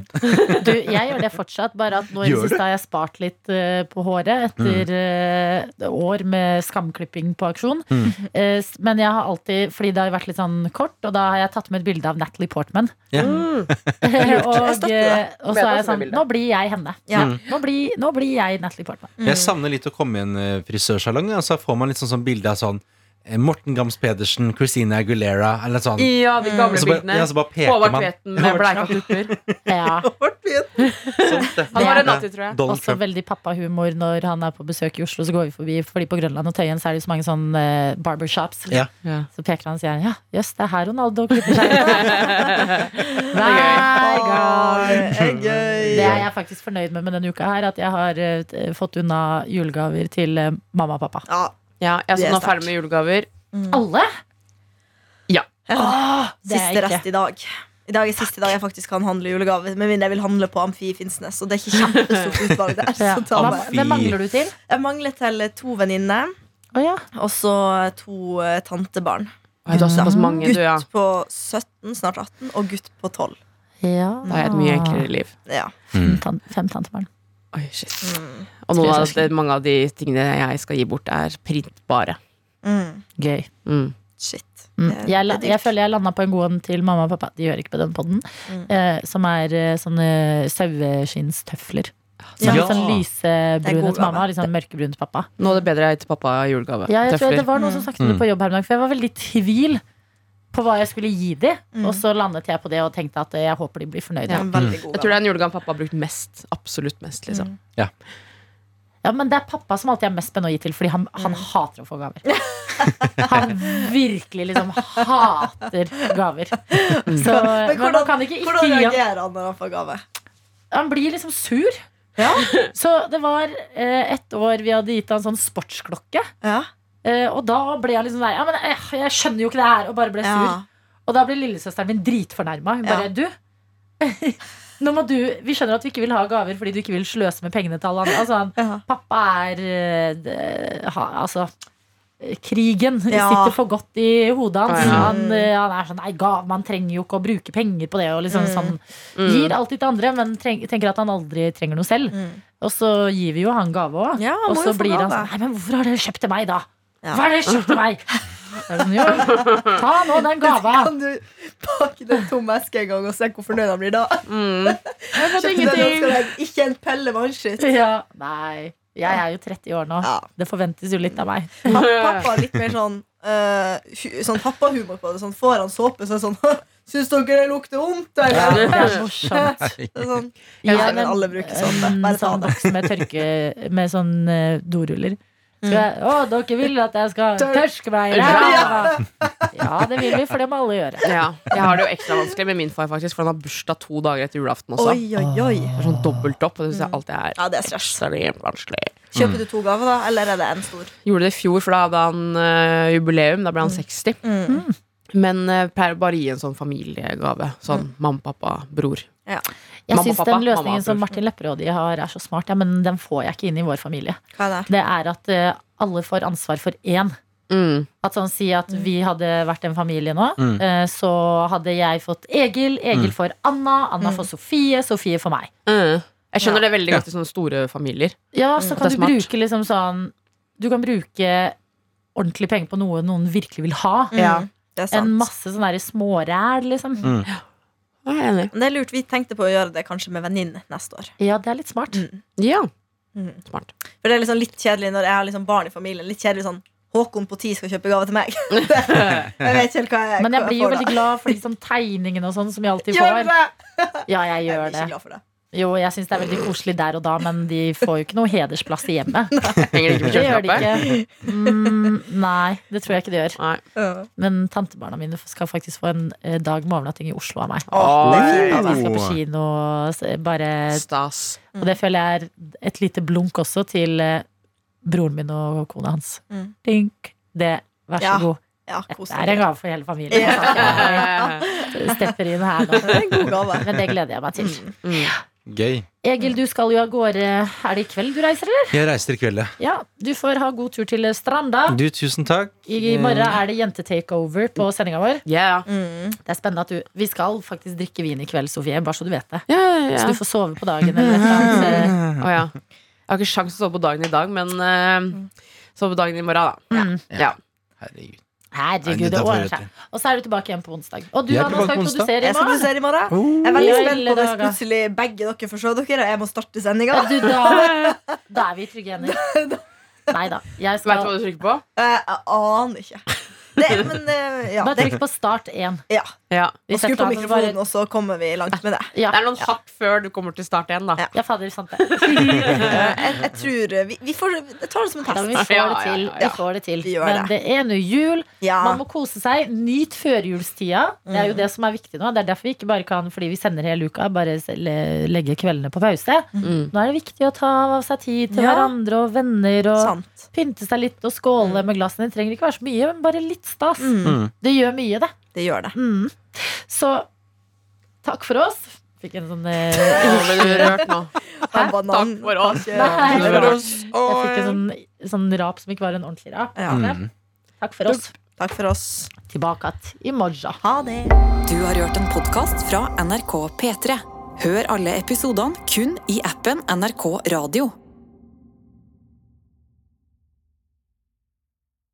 B: Du, jeg gjør det fortsatt, bare at nå i det siste har jeg spart litt uh, på håret etter uh, år med skamklipping på aksjon.
F: Mm.
B: Uh, men jeg har alltid, fordi det har vært litt sånn kort, og da har jeg tatt med et bilde av Natalie Portman.
F: Ja.
E: Mm.
B: og,
C: støtter
B: eh, og så er jeg sånn. Nå blir jeg henne.
C: Ja.
F: Mm.
B: Nå, blir, nå blir jeg Natalie Portman.
F: Jeg savner litt å komme i en frisørsalong, og så får man litt sånn, sånn bilde av sånn Morten Gams Pedersen, Christina Aguilera, eller sånn.
E: Ja, de gamle
F: bare,
E: bildene.
F: ja,
E: Håvard. Tveten med bleika tupper.
B: Ja.
F: Sånt, det.
E: Han var
B: Det-
E: Renati, tror jeg.
F: Donald
B: Også
F: Trump.
B: veldig pappahumor når han er på besøk i Oslo. Så går vi forbi, fordi på Grønland og Tøyen så er det så mange sånn uh, barbershops.
F: Ja.
E: Ja.
B: Så peker han og sier ja, jøss, det er her Ronaldo klipper seg. Hver gang.
C: Det er gøy.
B: Det er jeg faktisk fornøyd med med denne uka her. At jeg har uh, fått unna julegaver til uh, mamma og pappa.
C: Ja.
E: Ja, jeg er
C: Det er
E: sånn nå
C: sterkt.
E: ferdig med julegaver.
B: Alle?
C: Ja.
B: det er
C: Siste
B: ikke.
C: rest i dag. I dag er siste dag jeg faktisk kan handle julegave. Med mindre jeg vil handle på Amfi i Finnsnes. Og det er ikke kjempestort utvalg der.
B: Ja.
C: Så ta
B: Hva,
C: med.
B: hvem mangler du til?
C: Jeg mangler til to venninner,
B: Å ja.
C: og så to eh, tantebarn.
E: Oi, Du har såpass mange, du,
C: Gutt
E: ja.
C: på 17, snart 18, og gutt på 12.
B: ja.
E: Da har jeg et mye enklere liv.
C: Ja.
B: Fem, tan fem tantebarn.
E: Oi, shit.
C: Mm.
E: Og noen av det, mange av de tingene jeg skal gi bort, er printbare.
C: Mm.
B: Gøy.
E: Mm.
C: Shit.
B: Mm. Jeg, la- jeg føler jeg landa på en god en til mamma og pappa. De gjør ikke på den podden.
C: Mm.
B: Eh, som er eh, sånne saueskinnstøfler. Som
F: Ja.
B: sånn lysebrune til mamma,
C: og
B: litt sånn mørkebrun til pappa.
E: Nå er det bedre til pappa julegave.
B: Ja, jeg tror det var noen som snakket om det på jobb her en dag, for jeg var veldig i tvil på hva jeg skulle gi dem.
C: Mm.
B: Og så landet jeg på det og tenkte at jeg håper de blir fornøyde. Ja.
C: god
E: Jeg tror det er en julegave pappa har brukt mest. Absolutt mest, liksom.
B: Men det er pappa som alltid er mest spennende å gi til, fordi han, han
C: Mm.
B: hater å få gaver. Han virkelig liksom hater gaver. Så, men man
C: hvordan-
B: kan ikke ikke
C: Hvordan reagerer han når han får gave?
B: Han blir liksom sur. Så det var eh, et år vi hadde gitt han sånn sportsklokke.
C: Ja.
B: Eh, og da ble han liksom der Ja, men jeg, jeg skjønner jo ikke det her. Og bare ble sur.
C: Ja.
B: Og da ble lillesøsteren min dritfornærma. Hun bare
C: Ja.
B: Du, nå må du Vi skjønner at du ikke vil ha gaver fordi du ikke vil sløse med pengene til alle andre. Altså,
C: Ja.
B: pappa er de, ha, Altså eh, Krigen
C: Ja.
B: sitter for godt i hodet hans.
E: Ja.
B: Han, eh, han er sånn Nei, gav, man trenger jo ikke å bruke penger på det. Og liksom
C: Mm.
B: sånn
E: Mm.
B: Gir alltid til andre, men treng, tenker at han aldri trenger noe selv.
C: Mm.
B: Og så gir vi jo han gave òg.
C: Ja,
B: og så blir han sånn Nei, men hvorfor har dere kjøpt til meg, da? Hva er det du kjøpte meg? Sånn, ta nå den gava.
C: Kan du pakke den tomme eska en gang og se hvor fornøyd han blir da?
E: Mm.
C: Kjøpte den deg Ikke en pelle vannskitt.
B: Ja, nei. Jeg er jo 30 år nå.
C: Ja.
B: Det forventes jo litt av meg.
C: Pappa er litt mer sånn uh, sånn pappahumor på det. Sånn, får han såpe, så er det sånn Syns dere det lukter vondt,
B: Ja, det er morsomt.
C: Sånn,
B: Ja, men,
C: alle bruker såpe. Bare ta
B: sånn
C: det.
B: boks med tørke Med sånn eh, doruller.
C: Mm.
B: jeg, å, dere vil at jeg skal tørske meg i
E: Ja.
B: ræva? Ja, det vil vi, for det må alle gjøre.
E: Ja, jeg har det jo ekstra vanskelig med min far, faktisk, for han har bursdag to dager etter julaften også.
C: Oi, oi, oi.
E: Det er sånn dobbelt opp, og det syns jeg alltid er
C: Ja, det er
E: ekstremt vanskelig.
C: Kjøper du to gaver, da, eller er det en stor?
E: Gjorde det i fjor, for da hadde han uh, jubileum. Da ble han 60.
C: Mm.
E: Men uh, pleier bare å gi en sånn familiegave. Sånn mamma, pappa, bror.
B: Jeg
E: Mamma,
B: syns
E: pappa,
B: den løsningen
E: mamma,
B: som. Martin Lepperød har, er så smart, ja, men den får jeg ikke inn i vår familie.
C: Hva er det?
B: Det er at uh, alle får ansvar for én.
E: Mm.
B: At sånn Si at vi hadde vært en familie nå,
F: Mm.
B: eh, så hadde jeg fått Egil, Egil for Anna, Anna
C: Mm.
B: får Sofie, Sofie for meg.
E: Mm. Jeg skjønner
C: Ja.
E: det veldig godt i sånne store familier.
B: Ja, så
C: Mm.
B: kan du
E: smart.
B: bruke liksom sånn Du kan bruke ordentlig penger på noe noen virkelig vil ha.
C: Mm,
E: Ja.
C: Det er sant.
B: En masse sånne småræl, liksom.
F: Mm.
E: Jeg er enig.
C: Det er lurt. Vi tenkte på å gjøre det kanskje med venninne neste år.
B: Ja, det er litt smart.
C: Mm.
E: Ja,
C: Mm.
E: smart.
C: For det er liksom litt kjedelig når jeg har liksom barn i familien. Litt kjedelig sånn Håkon på ti skal kjøpe gave til meg. jeg vet ikke helt hva jeg
B: Men jeg blir jo veldig glad for liksom tegningene og sånn som jeg alltid får. Ja, jeg
C: Jeg
B: gjør
C: blir
B: det.
C: ikke glad for det.
B: Jo, jeg syns det er veldig koselig der og da, men de får jo ikke noe hedersplass i hjemmet.
E: Henger det ikke på
B: Det gjør de ikke. Mm, nei, det tror jeg ikke de gjør.
E: Nei.
B: Men tantebarna mine skal faktisk få en eh, dag med overnatting i Oslo av meg.
C: Oh, det
B: vi skal på kino og bare
E: Stas.
B: Og det føler jeg er et lite blunk også til eh, broren min og kona hans.
C: Mm.
B: Dink. Det, vær så
C: Ja.
B: god.
C: Ja,
B: Det er en gave for hele familien.
C: Ja.
B: Jeg stepper inn her nå.
C: Det er en god gave.
B: Men det gleder jeg meg til.
C: Mm.
F: Gøy.
B: Egil, du skal jo av gårde. Er det i kveld du reiser, eller?
F: Jeg reiser i kveld, ja.
B: Ja, du får ha god tur til Stranda.
F: Du, tusen takk.
B: I morgen er det jentetakeover på sendinga vår.
E: Yeah.
C: Mm.
B: Det er spennende at du Vi skal faktisk drikke vin i kveld, Sofie, bare så du vet det.
E: Ja, ja,
B: Så du får sove på dagen eller et eller annet.
E: Å, ja. Jeg har ikke sjans til å sove på dagen i dag, men uh, sove på dagen i morgen, da.
B: Mm.
E: Ja.
F: Herregud.
B: Herregud, det ordner seg. Og så er du tilbake igjen på onsdag. Og du,
F: Jeg er
B: Anna,
F: tilbake
B: skal
F: på onsdag.
B: produsere i
C: Jeg skal
B: morgen.
C: produsere i morgen.
F: Oh.
C: Jeg er veldig spent på hvis plutselig begge dere får se dere, og jeg må starte sendinga.
B: Du, da, da er vi trygge hender. Nei da. Jeg
E: Vet du hva du trykker på?
C: Jeg aner ikke. Det, men uh, ja.
B: Bare trykk på start én.
C: ja.
E: Ja.
C: Og skru på mikrofonen,
B: bare-
C: og så kommer vi langt med det.
B: Ja,
E: Det er noen hakk før du kommer til start 1 da.
C: Ja.
B: ja fader, sant det.
C: Eh, Jeg, jeg tror eh, vi, vi får Jeg tar det som en
B: Ja, vi
C: test.
B: får
E: Ja,
B: det
E: ja,
B: til.
E: ja,
B: Vi får det til. Men det er nå jul.
C: Ja.
B: Man må kose seg. Nyt førjulstida. Det er jo det som er viktig nå. Det er derfor vi ikke bare kan, fordi vi sender hele uka, bare legge kveldene på pause.
E: Mm.
B: Nå er det viktig å ta av seg tid til
C: Ja.
B: hverandre og venner og
C: Sant.
B: pynte seg litt og skåle med glassene. Det trenger ikke være så mye, men bare litt stas.
C: Mm.
F: Mm.
B: Det gjør mye, det.
C: Det gjør det.
B: Mm. Så takk for oss. Fikk en sånn eh,
E: ble du rørt nå. Takk for oss.
B: Nei. Jeg fikk en sånn, sånn rap som ikke var en ordentlig rap.
C: Ja.
F: Mm.
B: Takk for oss.
C: Takk for oss.
B: Tilbake att i morgen.
C: Ha det.
A: Du har hørt en podkast fra NRK P3. Hør alle episodene kun i appen NRK Radio.